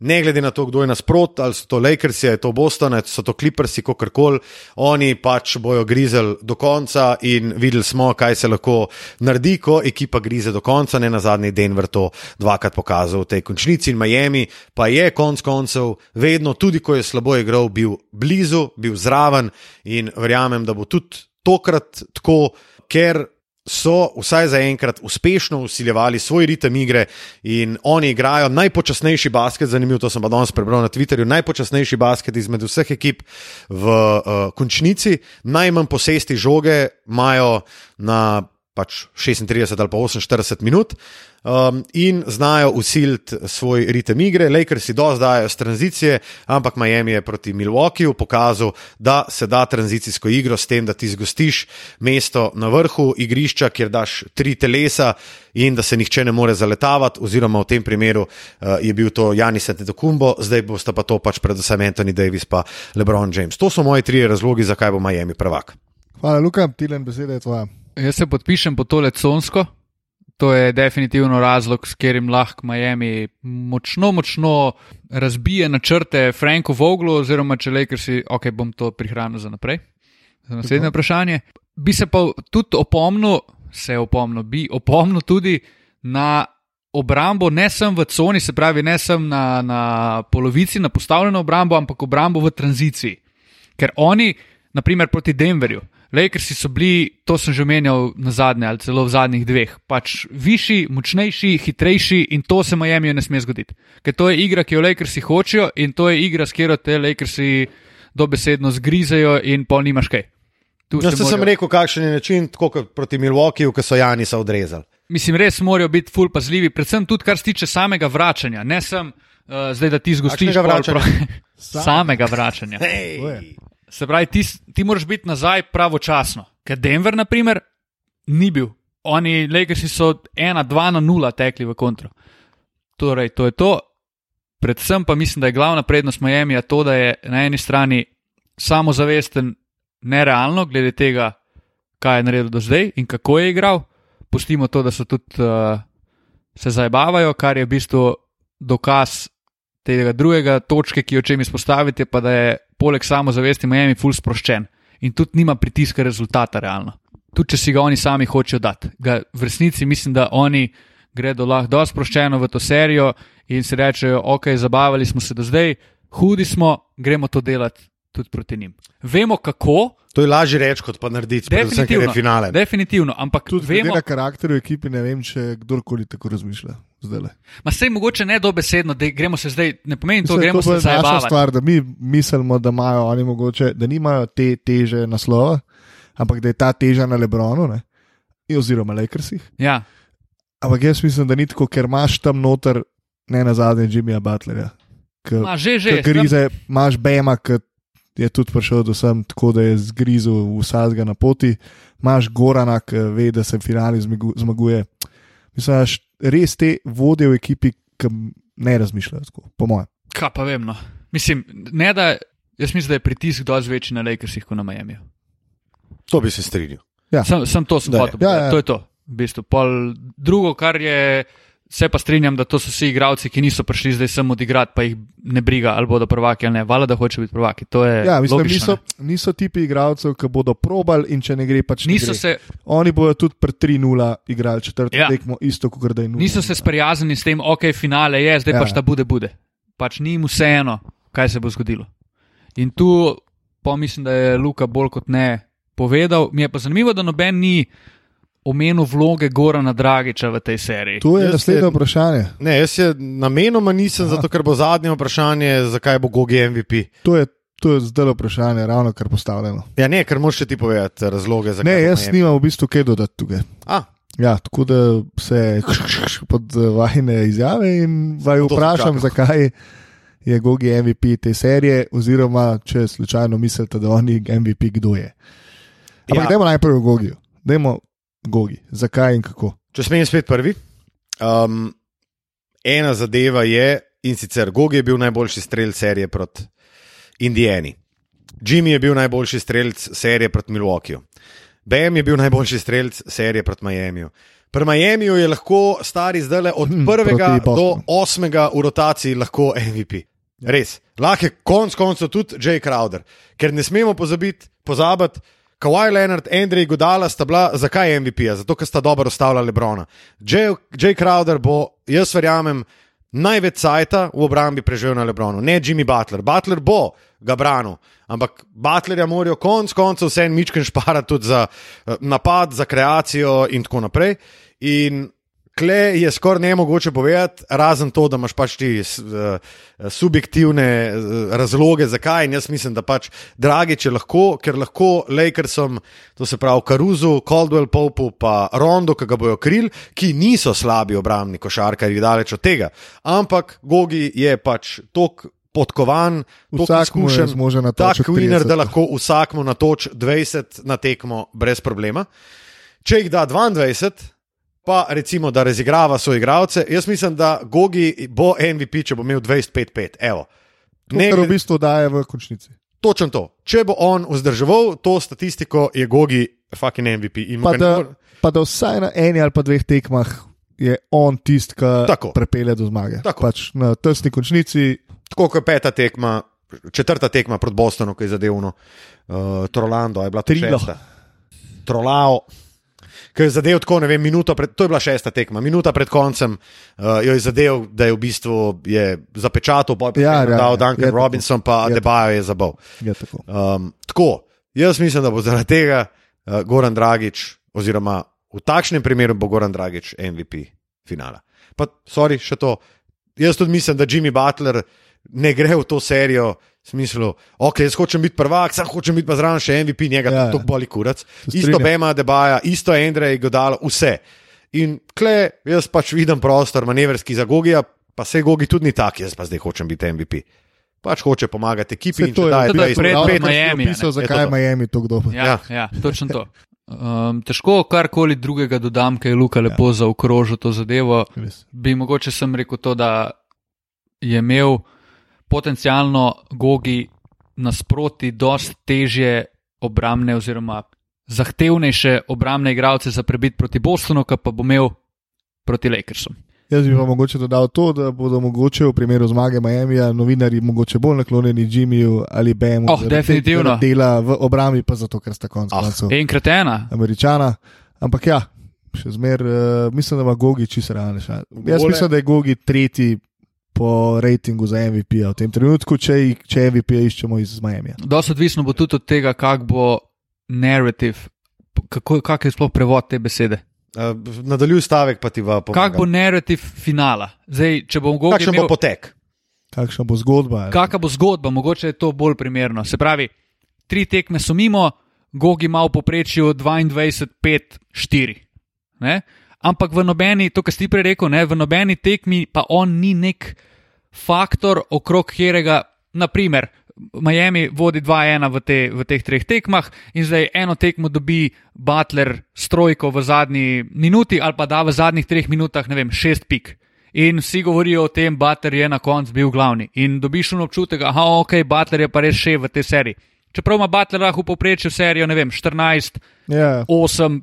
ne glede na to, kdo je nasprot, ali so to Lakersi, ali je to Boston, ali so to Clippersi, kakorkoli, oni pač bojo grizel do konca in videli smo, kaj se lahko naredi, ko ekipa grize do konca. Ne na zadnji Denver to dvakrat pokazal v tej končnici in Miami, pa je konc koncev vedno, tudi ko je slabo igral, bil blizu, bil zraven in verjamem, da bo tudi tokrat tako, ker so vsaj zaenkrat uspešno usiljevali svoj ritem igre in oni igrajo najpočasnejši basket, zanimivo, to sem pa danes prebral na Twitterju, najpočasnejši basket izmed vseh ekip v uh, končnici, najmanj posesti žoge imajo na pač 36 ali pa 48 minut. Um, in znajo usiliti svoj ritem igre. Lakersi dozdajo z tranzicije, ampak Miami je proti Milwaukeeju pokazal, da se da tranzicijsko igro s tem, da ti zgostiš mesto na vrhu igrišča, kjer daš tri telesa in da se nihče ne more zaletavati, oziroma v tem primeru uh, je bil to Janis Antetokounmpo, zdaj bosta pa to pač predvsem Anthony Davis pa LeBron James. To so moji trije razlogi, zakaj bo Miami prvak. Hvala, Luka, Tilen, beseda je tvoja. Jaz se podpišem po tole consko. To je definitivno razlog, s katerim lahko Miami močno, močno razbije načrte Franku Voglu, oziroma če Lakersi, ok, bom to prihranil za naprej. Za naslednje vprašanje. Bi se pa tudi opomnil, se opomnil, bi opomnil tudi na obrambo, ne sem v coni, se pravi, ne sem na, na polovici, na postavljeno obrambo, ampak obrambo v tranziciji. Ker oni, naprimer proti Denverju, Lakersi so bili, to sem že omenjal na zadnje ali celo v zadnjih dveh, pač višji, močnejši, hitrejši in to se Miami ne sme zgoditi. Ker to je igra, ki jo Lakersi hočejo in to je igra, s katero te Lakersi dobesedno zgrizejo in pol nimaš kaj. Tu No, se sem morajo- rekel, kakšen je način, tako kot proti Milwaukeeju, ki so Janisa odrezali. Mislim, res morajo biti ful pazljivi, predvsem tudi kar se tiče samega vračanja. Ne sem uh, zdaj, da ti zgostiš vračanja? pro- samega vračanja. Hey. Se pravi, ti, ti moraš biti nazaj pravočasno. Ker Denver, na primer, ni bil. Oni, Lakersi so 1-2 na 0 tekli v kontro. Torej, to je to. predvsem pa mislim, da je glavna prednost Miami to, da je na eni strani samozavesten nerealno, glede tega, kaj je naredil do zdaj in kako je igral. Pustimo to, da so tudi uh, se zabavajo, kar je v bistvu dokaz tega drugega točke, ki jo čem izpostavite, pa da je poleg samozavesti Miami full sproščen in tudi nima pritiska rezultata realno. Tudi če si ga oni sami hočejo dati. Ga v resnici mislim, da oni gredo lahko dosti sproščeno v to serijo in si rečejo, ok, zabavali smo se do zdaj, hudi smo, gremo to delati tudi proti njim. Vemo kako, To je lažje reči, kot pa narediti, predvsem, ker je definitivno, finale. definitivno ampak Tudi glede vemo, na karakter v ekipi, ne vem, če kdorkoli tako razmišlja. Zdajle. ma sej mogoče ne dobesedno, da gremo se zdaj, ne pomeni to, Mislim, gremo to se je naša stvar, da mi mislimo, da imajo oni mogoče, da nimajo te teže naslova, ampak da je ta teža na Lebronu, ne? In oziroma Lakersih. Ja, Ampak jaz mislim, da ni tako, ker imaš tam noter, ne na zadnje, Jimmyja Butlerja. K- ma, že, že. Grize, imaš Bema, ki je tudi prišel do sem, tako da je zgrizel vsega na poti, imaš Gorana, ki ve, da se v finali zmagu- zmaguje. Mislim, da res te vodje v ekipi, ki ne razmišljajo tako, po mojem. Kaj pa vem, no. Mislim, ne da, jaz mislim, da je pritisk dosti večji na Lakersih kot na Miami. To bi se strinjal. Sem, sem to sem hotel. Ja, povedati, ja. To je to. V bistvu. Pol, drugo, kar je, se pa strinjam, da to so vsi igravci, ki niso prišli zdaj sem odigrati, pa jih ne briga, ali bodo prvaki ali ne. Vala, da hoče biti prvaki. Ja, mislim, logično, niso, niso tipi igralcev, ki bodo probali in če ne gre, pač ne. ne niso, gre. se, Oni bodo tudi pri 3-0 igrali četrto Ja. tekmo, isto kot da je 0. niso se sprijaznili s tem, ok, finale je, zdaj ja. Ja. pač ta bude, bude. Pač ni jim vseeno, kaj se bo zgodilo. In tu pa mislim, da je Luka bolj kot ne povedal. Mi je pa zanimivo, da noben ni omenil vloge Gorana Dragiča v tej seriji. To je naslednje je- vprašanje. Ne, jaz je namenoma nisem, zato ker bo zadnje vprašanje, zakaj bo Gogi MVP. To je, to je zdaj vprašanje, ravno kar postavljeno. Ja, ne, ker moš še ti povedati razloge, zakaj. Ne, jaz nimam v bistvu kaj dodati tukaj. A, Ja, tako da se pod vajne izjave in vaju vprašam, zakaj je Gogi MVP te serije, oziroma če slučajno mislite, da on je MVP, kdo je. Ampak Ja. ja. dajmo najprej o Gogiju. Dajmo Gogi, zakaj in kako. če smem spet prvi. Um, ena zadeva je, in sicer Gogi je bil najboljši strelc serije proti Indijani. Jimmy je bil najboljši strelc serije proti Milwaukeeju. Bam je bil najboljši strelc serije proti Miamiju. Pri Miamiju je lahko stari zdaj od Hm, prvega proti do Bostonu. osmega v rotaciji lahko MVP. Res. Lahko je konc koncev tudi Jay Crowder, ker ne smemo pozabiti, pozabiti. Kawhi Leonard, Andrej Godala sta bila, zakaj MVP? -ja? Zato, ker sta dobro ustavljala Lebrona. Jay, Crowder bo, jaz verjamem, največ cajta v obrambi preživel na Lebronu, ne Jimmy Butler. Butler bo ga branil, ampak Butlerja morajo konc koncev vse en mičken šparati tudi za eh, napad, za kreacijo in tako naprej. In Kle je skoraj ne mogoče povedati, razen to, da imaš pač ti eh, subjektivne eh, razloge, zakaj. In jaz mislim, da pač dragi, če lahko, ker lahko Lakersom, to se pravi Karuzu, Caldwell Popu, pa Rondo, ki ga bojo kril, ki niso slabi obrambni košarkari, daleč od tega. Ampak Gogi je pač tok. Podkovan, izkušen, tak winner, 30. da lahko vsakmu natoč 20 na tekmo brez problema. Če jih da 22, pa recimo, da razigrava svoje igralce, jaz mislim, da Gogi bo MVP, če bo imel 25-5. Evo. Ne, Kar v bistvu daje v končnici. točno to. Če bo on vzdrževal to statistiko, je Gogi fucking MVP. In Pa ne da, more- pa da vsaj na eni ali pa dveh tekmah je on tisti, ki prepelje do zmage. Tako. Pač na tesni končnici. Tako kot peta tekma, četrta tekma proti Bostonu, ki je zadevno uh, Trolando, je bila šesta. Trolao. Ki je zadev tako, ne vem, minuto pred, to je bila šesta tekma, minuta pred koncem uh, jo je zadev, da je v bistvu je zapečatil, pa je Ja, ja, ja, dal Duncan je tako. Robinson, pa Je Debajo je zabal. Je tako. Um, tako, jaz mislim, da bo zaradi tega uh, Goran Dragič, oziroma v takšnem primeru bo Goran Dragič MVP finala. Pa, sorry, še to. Jaz tudi mislim, da Jimmy Butler ne gre v to serijo. V smislu, ok, jaz hočem biti prvak, sam hočem biti pa zraven še MVP, njega Ja, ja, to boli kurac. Se Isto. Bema, Debaja, isto Andrej, Godalo, vse. In kle, jaz pač vidim prostor, manevrski za Gogija, pa se Gogi tudi ni tak, jaz pa zdaj hočem biti MVP. Pač hoče pomagati ekipi to če je- daje to je 20, pred- Ravno pred kar si Miami, a ne? opisal, Je zakaj to je. Miami to kdo. Ja, ja. ja točno to. Um, težko karkoli drugega dodam, ker je Luka lepo ja. zaokrožil to zadevo. Res. Bi mogoče sem rekel to, da je imel potencialno Gogi nasproti dosti težje obramne oziroma zahtevnejše obramne igralce za prebit proti Bostonu, kot pa bo imel proti Lakersom. Jaz bi pa mogoče dodal to, da bodo mogoče v primeru zmage Miamija novinari mogoče bolj naklonjeni Jimmyju ali Bemu. Oh, definitivno. Dela v obrambi, pa zato, ker sta konec Ah, koncev Enkrat ena. američana. Ampak ja, še zmer, uh, mislim, da ima Gogi čisto realne šanse. Jaz Gole- mislim, da je Gogi tretji po rejtingu za MVP v tem trenutku, če, če MVP iščemo iz Miamija. Dost odvisno bo tudi od tega, kak bo narrativ, kako, kak je sploh prevod te besede. Uh, nadaljuj stavek, pa ti va Kak bo narrativ finala? Zdaj, če bom Gogi Kakšen bo imel, potek? Kakšna bo zgodba? kakšna bo zgodba, mogoče je to bolj primerno. Se pravi, tri tekme so mimo, Gogi ima v poprečju 22-5-4. Ne? Ampak v nobeni, to, kar si ti prej rekel, ne, v nobeni tekmi pa on ni nek faktor, okrog katerega, naprimer, Miami vodi 2-1 v, te, v teh treh tekmah in zdaj eno tekmo dobi Butler s trojko v zadnji minuti ali pa da v zadnjih treh minutah, ne vem, šest pik. In vsi govorijo o tem, Butler je na koncu bil glavni. In dobiš un občutek, da ok, Butler je pa res še v tej seriji. Čeprav ima Butler lahko v povprečju serijo, ne vem, 14, Ja, 8,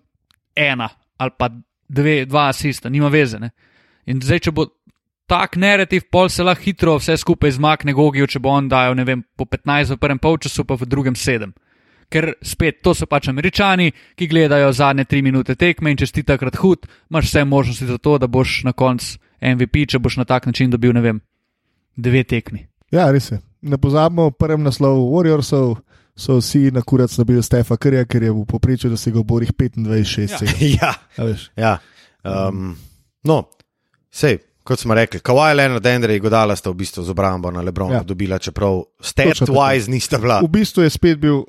1 ali pa 2, 2 asista, nima veze. Ne? In zdaj, če bo tak narativ, pol se lahko hitro vse skupaj zmakne Gogijo, če bo on dajal, ne vem, po 15 v prvem polčasu, pa v drugem 7. Ker spet to so pač američani, ki gledajo zadnje tri minute tekme in če si takrat hud, imaš vse možnosti za to, da boš na koncu MVP, če boš na tak način dobil, ne vem, dve tekmi. ja, res je. Ne pozabimo, v prvem naslovu Warriorsov so vsi na kurac nabili Stefa Krja, ker je v poprečju dosegel borih 25-6. Ja. ja, Ja. ja. Um, no, sej, kot smo rekli, Kawhi Leonard, Andrej Godala sta v bistvu z obrambo na Lebronu Ja. ja. dobila, čeprav stat-wise nista bila. V bistvu je spet bil,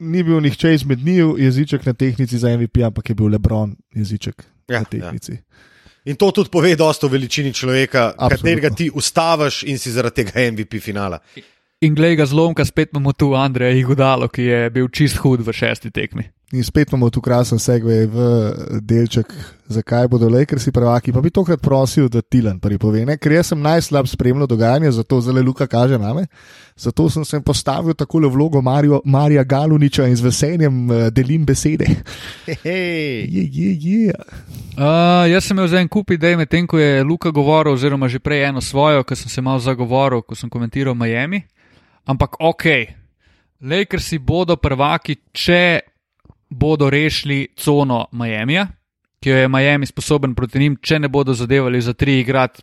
ni bil nihče izmed njiju jeziček na tehnici za MVP, ampak je bil Lebron jeziček Ja, na tehnici. In to tudi pove dosta o veličini človeka, Absolutno. katerega ti ustaviš in si zaradi tega MVP finala. In glej ga zlomka, spet imamo tu Andreja Igodalo, ki je bil čist hud v šesti tekmi. In spet imamo tu krasen segway v delček, zakaj bodo Lakersi prvaki. Pa bi tokrat prosil, da Tilan prvi pove, ne? ker jaz sem najslab spremljal dogajanje, zato zelo Luka kaže name. Zato sem se postavil tako v vlogo Mario, Marija Galuniča in z veseljem uh, delim besede. Hej. Je, je, je. Uh, jaz sem imel za en kup idej, medtem ko je Luka govoril, oziroma že prej eno svojo, ki sem se malo zagovoril, ko sem komentiral Miami. Ampak ok, Lakersi bodo prvaki, če bodo rešili cono Miamija, ki jo je Miami sposoben proti njim, če ne bodo zadevali za tri igrati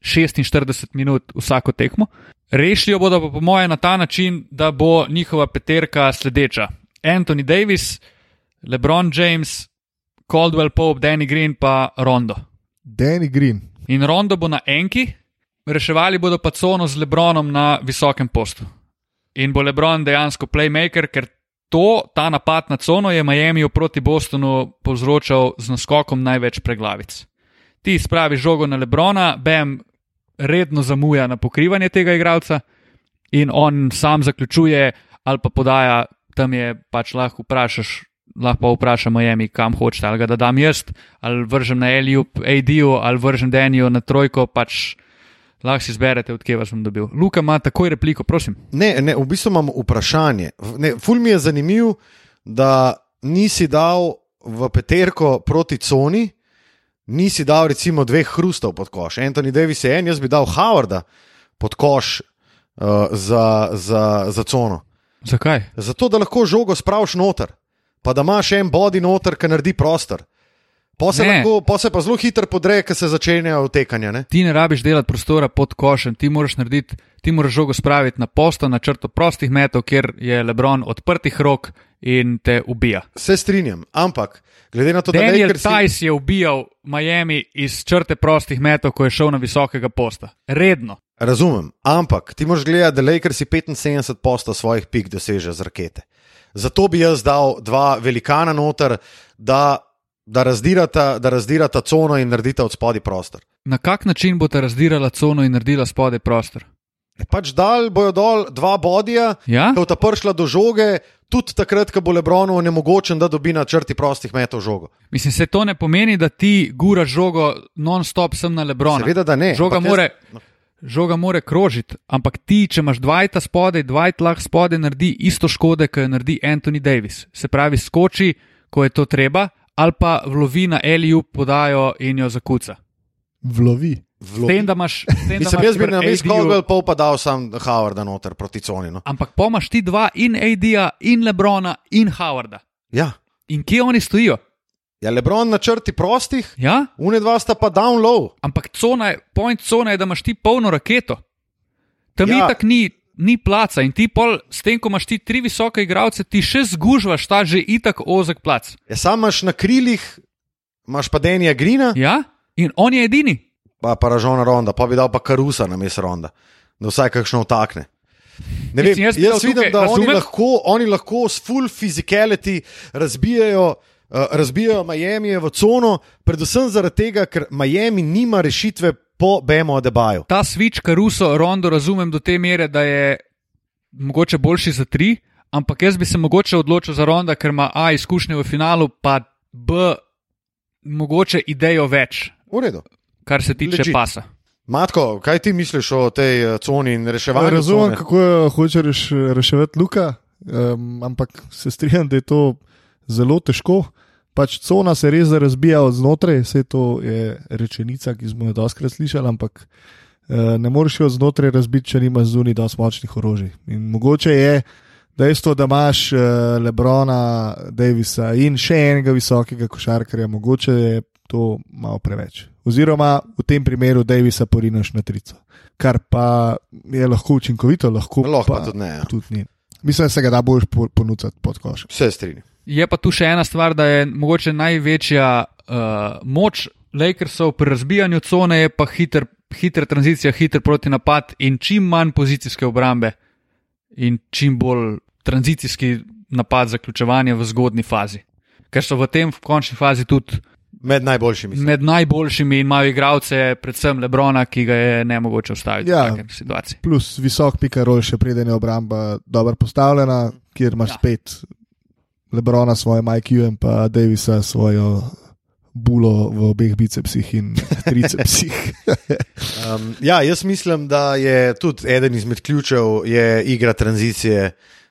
46 minut vsako tekmo. Rešili jo bodo pa po moje na ta način, da bo njihova peterka sledeča. Anthony Davis, LeBron James, Caldwell Pope, Danny Green pa Rondo. Danny Green. In Rondo bo na enki, reševali bodo pa cono z Lebronom na visokem postu. In bo Lebron dejansko playmaker, ker to, ta napad na cono je Miami proti Bostonu povzročal z naskokom največ preglavic. Ti spraviš žogo na Lebrona, Bam redno zamuja na pokrivanje tega igralca in on sam zaključuje ali pa podaja, tam je pač lahko vprašaš. Lahko pa vprašam Miami, kam hočete, ali ga da dam jaz, ali vržem na Eliup, AD-ju, ali vržem Danijo na trojko, pač lahko si izberete, odkje vas bom dobil. Luka ima takoj repliko, prosim. Ne, ne, v bistvu imam vprašanje. Ne, ful mi je zanimiv, da nisi dal v peterko proti coni, nisi dal recimo dveh hrustov pod koš. Anthony Davis je en, jaz bi dal Howarda pod koš uh, za, za, za cono. Zakaj? Zato, da lahko žogo spraviš noter, pa da imaš en body noter, ki naredi prostor. Pa se, lahko, pa se pa zelo hitro podre, ker se začenjajo tekanja. Ne? Ti ne rabiš delati prostora pod košem, ti moraš narediti, ti moraš žogo spraviti na posto, na črto prostih metov, kjer je Lebron odprtih rok in te ubija. Se strinjam, ampak glede na to, da Daniel Lakersi- Tice je ubijal Miami iz črte prostih metov, ko je šel na visokega posta. Redno. Razumem, ampak ti moraš gledati, da Lakersi 75% svojih pik doseže z rakete. Zato bi jaz dal dva velikana noter, da, da, razdirata, da razdirata cono in naredita od spodaj prostor. Na kak način bo ta razdirala cono in naredila spodaj prostor? E Pač dal bojo dol dva bodija, Ja? ki bo ta prišla do žoge, tudi takrat, ko bo Lebronu onemogočen, da dobi na črti prostih metov žogo. Mislim, se to ne pomeni, da ti guraš žogo non-stop sem na Lebrona. Seveda, da ne. Žoga jaz- more, no. žoga more krožiti, ampak ti, če imaš Dwighta spodaj, Dwight lahko spodaj naredi isto škode, kot jo naredi Anthony Davis. Se pravi, skoči, ko je to treba, ali pa vlovi na Eliju, podajo in jo zakuca. Vlovi. S tem, da imaš. Tem, da Mislim, imaš jaz bi na mestu Caldwell pol pa dal sam Howarda noter proti coni. No. Ampak pomaš ti dva in AD-ja, in Lebrona, in Howarda. Ja. In kje oni stojijo? ja, Lebron na črti prostih, Ja? une dva sta pa down low. Ampak cona, je- point cona je, da imaš ti polno raketo. Tam ja. itak ni, ni placa in ti pol, s tem, ko imaš ti tri visoke igralce, ti še zgužvaš ta že itak ozek plac. Ja, sam imaš na krilih, imaš pa Denija Grina, Ja? In on je edini. pa paražona ronda, pa bi dal pa karusa na mesto ronda, da vsaj kakšno vtakne. Ne vem, Mislim, jaz jaz vidim, tukaj, da oni razumem- lahko, oni lahko s full physicality razbijajo, uh, razbijajo Miami v cono, predvsem zaradi tega, ker Miami nima rešitve po Bemo Adebaju. Ta switch, Caruso, Rondo razumem do te mere, da je mogoče boljši za tri, ampak jaz bi se mogoče odločil za Ronda, ker ima A izkušnje v finalu, pa B mogoče idejo več, V redu. kar se tiče Legit. Pasa. Matko, kaj ti misliš o tej eh, coni in reševanju? Razumem, cone? kako jo hoče reš, reševati Luka, um, ampak se strinjam, da je to zelo težko. Pač cona se res razbija od znotraj, vse to je rečenica, ki smo jo doskrat slišali, ampak uh, ne moreš jo od znotraj razbiti, če nimaš zunaj dosti močnih orožij. In mogoče je dejstvo, da imaš uh, Lebrona, Davisa in še enega visokega košarkarja, mogoče je to malo preveč. Oziroma v tem primeru Davisa porinaš na trico. Kar pa je lahko učinkovito, lahko, Lahko pa tudi ne. Ja. tudi ni. Mislim, da se ga da boš ponuditi pod koš. Vse strinjam. Je pa tu še ena stvar, da je mogoče največja uh, moč Lakersov pri razbijanju cone, je pa hiter, hiter tranzicija, hiter protinapad in čim manj pozicijske obrambe in čim bolj tranzicijski napad zaključevanja v zgodni fazi. Ker so v tem v končni fazi tudi Med najboljšimi. med najboljšimi in imajo igralce, predvsem Lebrona, ki ga je ne mogoče ustaviti Ja. v takem situaciji. Plus visok pika rol, še preden je obramba dobro postavljena, kjer imaš ja. spet Lebrona s svojim IQ in pa Davisa svojo bulo v obeh bicepsih in tricepsih. Um, ja, jaz mislim, da je tudi eden izmed ključev igra tranzicije.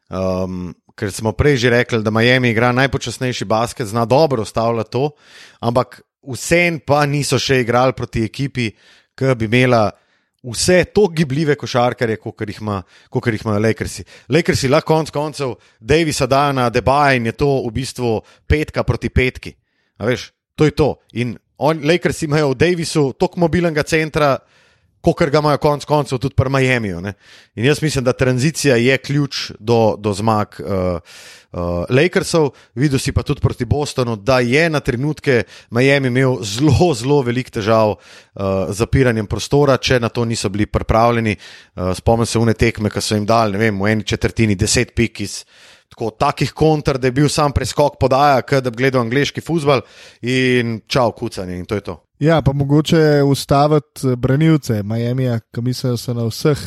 Um, ker smo prej že rekli, da Miami igra najpočasnejši basket, zna dobro ustavljati to, ampak vsem pa niso še igrali proti ekipi, ki bi imela vse to gibljive košarkarje, kot jih, ima, jih imajo Lakersi. Lakersi lahko konec koncev Davisa dajo na debaj in je to v bistvu petka proti petki. A veš, to je to. In on, Lakersi imajo v Davisu toliko mobilnega centra, kot ga imajo konec koncev tudi pri Miamiju. Ne? In jaz mislim, da tranzicija je ključ do, do zmag uh, uh, Lakersov. Videl si pa tudi proti Bostonu, da je na trenutke Miami imel zelo, zelo velik težav uh, z zapiranjem prostora, če na to niso bili pripravljeni. Uh, Spomnim se une tekme, ki so jim dali, vem, v eni četrtini deset pik iz. Tako, takih kontr, da je bil sam preskok podaja, da bi gledal angliški futbol in čau, kucanje in to je to. Ja, pa mogoče ustaviti branilce Miami, ki mislijo, so na vseh.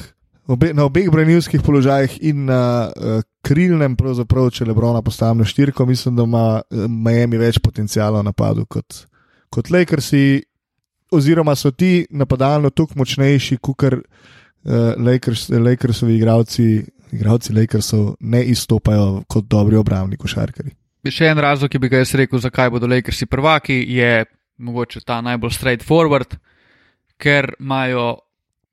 Obe, na obeh branilskih položajih in na uh, krilnem, pravzaprav, če Lebrona postavim na štirko, mislim, da ima uh, Miami več potencijala v napadu kot, kot Lakersi, oziroma so ti napadalno toliko močnejši, kot uh, Lakers, Lakersovi igralci, igralci Lakersov ne izstopajo kot dobri obrambni košarkari. Še en razlog, ki bi ga jaz rekel, zakaj bodo Lakersi prvaki, je mogoče ta najbolj straightforward, ker imajo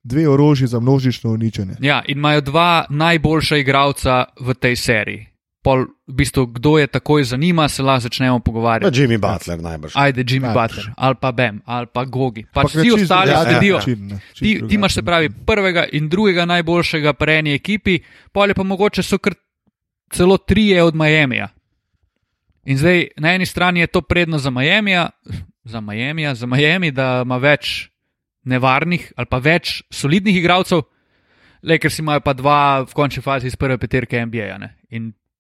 Dve orožji za množično uničenje. ja, in imajo dva najboljša igralca v tej seriji. Pol, v bistvu, kdo je takoj zanima, se lahko začnemo pogovarjati. Jimmy Butler najbrž. Ajde, Jimmy Ja, Butler, ali pa Bam, ali pa Gogi. Pač na vsi ostali drugačen sledijo. način, ne, čisto Ti, ti imaš se pravi prvega in drugega najboljšega pri eni ekipi, pol je pa mogoče so kar celo trije od Miamija. In zdaj na eni strani je to prednost za Miami, za Miami, za Miami, da ima več nevarnih ali pa več solidnih igralcev, Lakers imajo pa dva v končni fazi iz prve peterke NBA.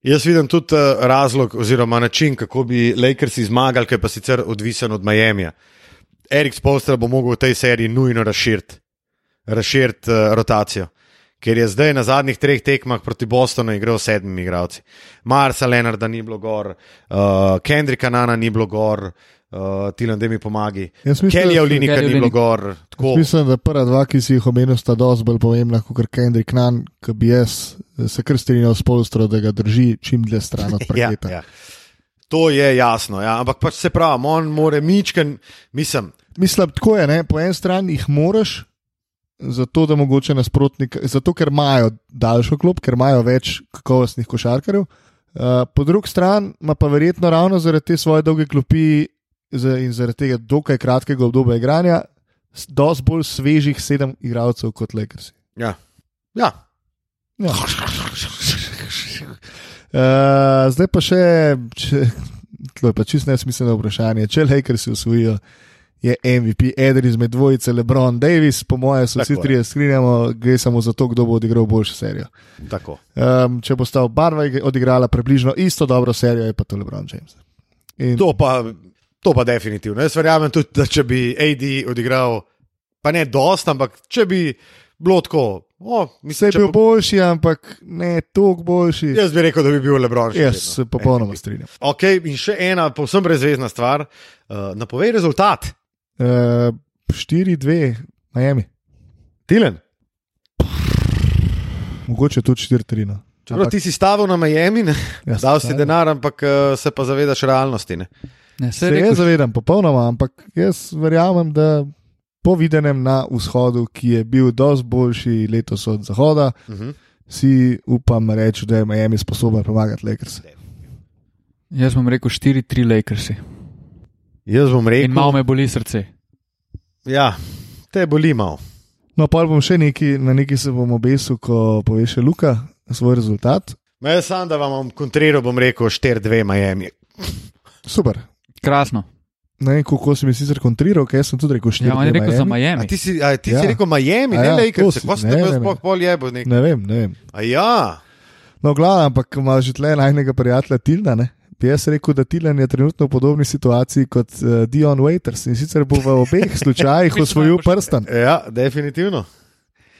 Jaz vidim tudi uh, razlog oziroma način, kako bi Lakersi zmagali, je pa sicer odvisen od Miamija. Erik Spolstra bo mogel v tej seriji nujno razširiti razširit, uh, rotacijo. Ker je zdaj na zadnjih treh tekmah proti Bostonu igral s sedmimi igralci. Marsa Leonarda ni bilo gor, uh, Kendrika Nana ni bilo gor, uh, Tilan, da mi pomagi. Kelly da- Olinika Kelly ni bilo gor. Mislim, da prva dva, ki si jih omenil, sta dosti bolj pomembna kot Kendrick Nunn, ki bi jaz eh, se kar strinjal s polstro, da ga drži čim dlje stran od ja, parketa. ja. To je jasno, ja. ampak pač se pravi, on more mičken, mislim, Mislim, tako je, ne? po eni strani jih moraš, zato da mogoče nasprotnik, zato ker imajo daljšo klop, ker imajo več kakovostnih košarkarjev. Uh, po drugi strani pa verjetno ravno zaradi te svoje dolge klopi in zaradi tega dokaj kratkega obdobja igranja, dosti bolj svežih sedem igralcev kot Lakers. ja. ja. Ja. Uh, zdaj pa še, če, to je pa čisto nesmiselno vprašanje. Če Lakers osvojijo, je MVP eden izmed dvojice LeBron Davis, po mojem, se vsi trije strinjamo, gre samo za to, kdo bo odigral boljšo serijo. Tako. Um, če bo sta oba dva ig- odigrala približno isto dobro serijo, je pa to LeBron James. In, To pa, to pa definitivno. Jaz verjamem tudi, da če bi AD odigral, pa ne dost, ampak če bi bilo tako, o, mislim, bil po- boljši, ampak ne toliko boljši. Jaz bi rekel, da bi bil Lebron. Jaz vedno. se popolnoma strinjam. Ok, in še ena povsem brezvezna stvar. Uh, napovej rezultat. Uh, 4-2, Miami, Tilen. mogoče tudi 4-3. No. Čeprav ti si stavil na Miami, ne? Ja, dal si denar, ampak uh, se pa zavedaš realnosti. Ne? Ne, Se se jaz rekel, zavedam, popolnoma, ampak jaz verjamem, da po videnem na vzhodu, ki je bil dosti boljši letos od zahoda, Uh -huh. si upam reči, da je Miami sposoben pomagati Lakers. jaz bom rekel 4-3 Lakersi. Jaz bom In rekel, malo me boli srce. ja, te boli malo. No, pa bom še neki, na neki se bom obesil, ko poveš Luka svoj rezultat. Ma Jaz sam, da vam bom kontriral, bom rekel 4-2 Miami. Super. Krasno. Ne vem, kako si mi sicer kontriral, ker sem tudi rekel 4. Ja, on je rekel za A Miami. ti si, a, ti Ja. si rekel Miami, A ne ja, Lakers. to si- Kako si ne, ne, ne. sploh pol jebo? nek- Ne vem, ne vem. A ja, No, glavno, ampak ima že tle najnega prijatelja Tilda. Ne? Bi jaz rekel, da Tilan je trenutno v podobni situaciji kot uh, Dion Waiters in sicer bo v obeh slučajih osvojil prstan. ja, definitivno.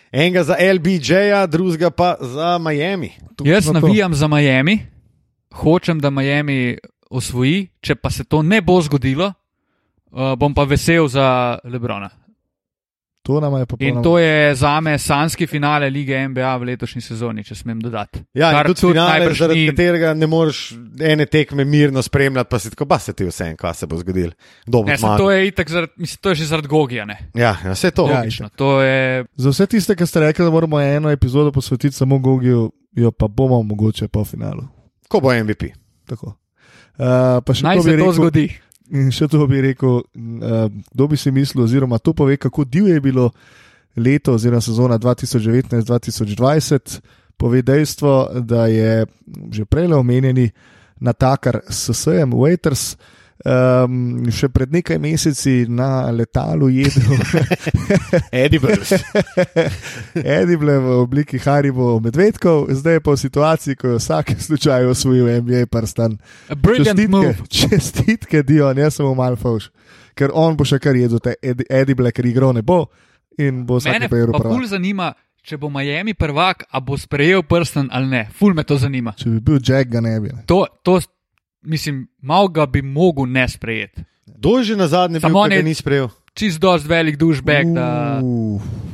Enega za LBJ-ja, drugega pa za Miami. Jaz Točno to. navijam za Miami, hočem, da Miami osvoji, če pa se to ne bo zgodilo, uh, bom pa vesel za Lebrona. To nam je In popolnoma. to je za me sanski finale lige NBA v letošnji sezoni, če smem dodati. Ja, Kar in tudi finale, zaradi ni- katerega ne moreš ene tekme mirno spremljati, pa si tako, pa se ti vse en, kaj se bo bo Ne, to je zaradi, mislim, to je že zaradi Gogija. Ne? Ja, ja, vse to. Ja, Logično. To je Za vse tiste, ki ste rekli, da moramo eno epizodo posvetiti samo Gogiju, jo pa bomo mogoče po finalu. Ko bo MVP? Tako. Uh, naj se to rekel, zgodi. In še to bi rekel, uh, kdo bi si mislil, oziroma to pove, kako divje je bilo leto oziroma sezona 2019-2020. Pove dejstvo, da je že prej omenjeni natakar s SSM Waiters. Um, še pred nekaj meseci na letalu jedel Edibles. edible v obliki Haribo medvedkov, zdaj pa v situaciji, ko je v vsakem slučaju osvojil NBA prstan. Brilliant move. čestitke, Dion, jaz sem v Malfauš, ker on bo še kar jedel te edi- edible, ker igro ne bo in bo vsak pa prvak. ful zanima, če bo Miami prvak, a bo sprejel prsten ali ne. Ful me to zanima. Če bi bil Jack, ga ne bi. Ne. To, to mislim, malo ga bi mogel ne sprejeti. Kdo je že na bil, Samo on ki ga ni sprejel? Čist dost velik dušbek, da,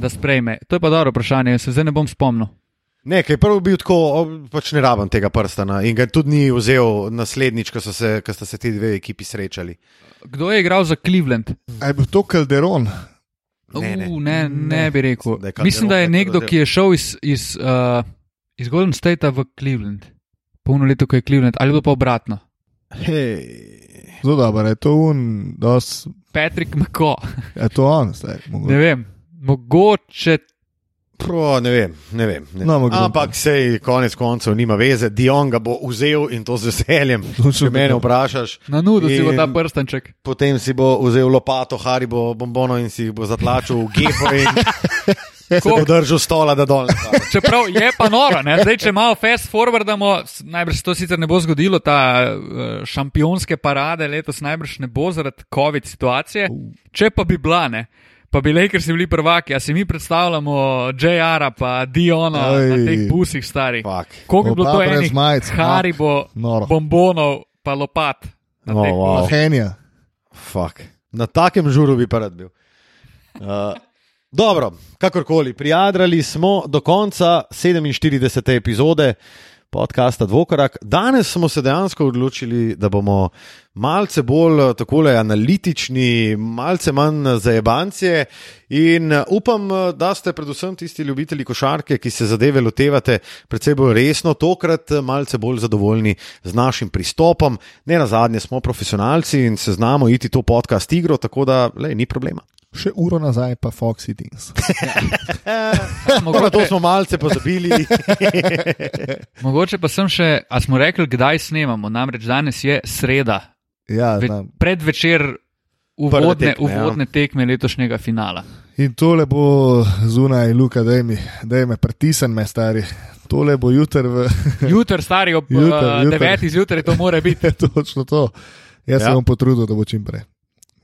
da sprejme. To je pa dobro vprašanje, se zdaj ne bom spomnil. Ne, ker je prvi bil tako, pač ne rabim tega prstana in ga tudi ni vzel naslednjič, ko, so se, ko sta se ti dve ekipi srečali. Kdo je igral za Cleveland? a je bil to Calderon? Ne, ne. Uh, ne, ne bi rekel. Da je Calderon Mislim, da je nekaj nekdo, ki je šel iz, iz, uh, iz Golden Statea v Cleveland. Polno leto, ko je Cleveland, ali pa obratno. Hej. Zelo dobro, je to un, dos, Patrick McCaw, je to on, zdaj. ne mogoče. vem, mogoče Pro, ne vem, ne vem. Ne. No, ampak sej konec koncev nima veze, Dion ga bo vzel in to z veseljem. Če mene vprašaš, na nudu si bo ta prstanček. potem si bo vzel lopato, haribo, bombono in si jih bo zatlačil v gepo in bo držal stola, da dol. Čeprav je pa noro, ne? zdaj če malo fast forwardamo, najbrž to sicer ne bo zgodilo, ta uh, šampionske parade letos najbrž ne bo zaradi COVID situacije. Če pa bi bila, ne, pa bi Lakersi bili prvaki, a si mi predstavljamo JR-a pa Diona Oj. na teh busih starih. Fuck. Koliko bi bilo to enih majic, Haribo, Noro. bombonov pa lopat. No, wow. Henja. Fak. Na takem žuru bi pa rad bil. Uh, dobro, kakorkoli, prijadrali smo do konca 47. epizode podcasta Dvokorak. Danes smo se dejansko odločili, da bomo malce bolj eh, takole analitični, malce manj zajebancije. In eh, upam, eh, da ste predvsem tisti ljubitelji košarke, ki se zadeve lotevate predvsej bolj resno, tokrat malce bolj zadovoljni z našim pristopom. Ne na zadnje smo profesionalci in se znamo iti to podcast igro, tako da le, ni problema. Še uro nazaj pa Foxy Dings. Mogoče to smo malce pozabili. Mogoče pa sem še, a smo rekli, kdaj snemamo. Namreč danes je sreda, Ja, ve, predvečer uvodne, tekme, ja. uvodne tekme letošnjega finala. In tole bo zunaj, Luka, da me me stari. Tole bo jutr v. Jutr, stari ob Jutr, uh, jutr. 9. zjutraj, to mora biti. Točno to. Jaz Ja. se bom potrudil, da bo čim prej.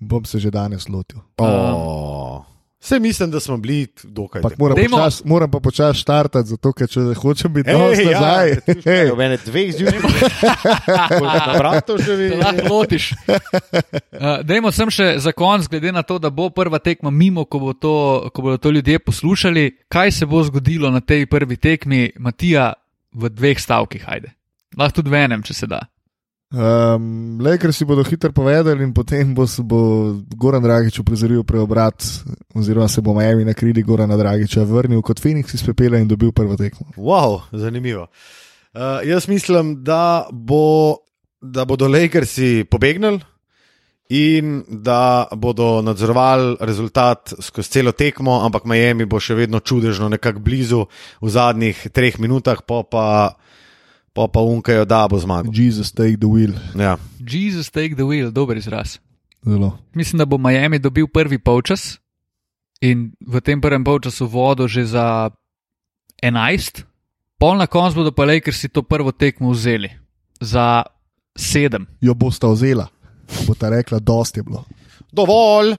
Bom se že danes lotil. Oh. Vse mislim, da smo bili dokaj. Ampak moram, Dajmo- počas, moram pa počasi štartati, zato ker če hočem biti danes ja, nazaj. Ej, v ene dveh zjutraj. Na vratu že vidiš. lahko lotiš. Uh, dajmo sem še za konc, glede na to, da bo prva tekma mimo, ko, bo to, ko bodo to ljudje poslušali. Kaj se bo zgodilo na tej prvi tekmi, Matija, v dveh stavkih, ajde. Lahko tudi v enem, če se da. Um, Lakers si bodo hitro povedali, in potem bo, se bo Goran Dragič uprizoril preobrat, oziroma se bo Miami na krili Gorana Dragiča vrnil kot Phoenix iz pepela in dobil prvo tekmo. Wow, zanimivo. Uh, jaz mislim, da, bo, da bodo Lakersi pobegnili in da bodo nadzorovali rezultat skozi celo tekmo, ampak Miami bo še vedno čudežno nekako blizu v zadnjih treh minutah, pa pa, pa, pa unkajo, da bo zmagal. Jesus, take the wheel. Ja. Jesus take the wheel, dober izraz. Zelo. Mislim, da bo Miami dobil prvi polčas in v tem prvem polčasu vodo že za 11, pol na koncu bodo pa Lakersi to prvo tekmo vzeli za 7. Jo bosta vzela, bo ta rekla, dosti je bilo. Dovolj.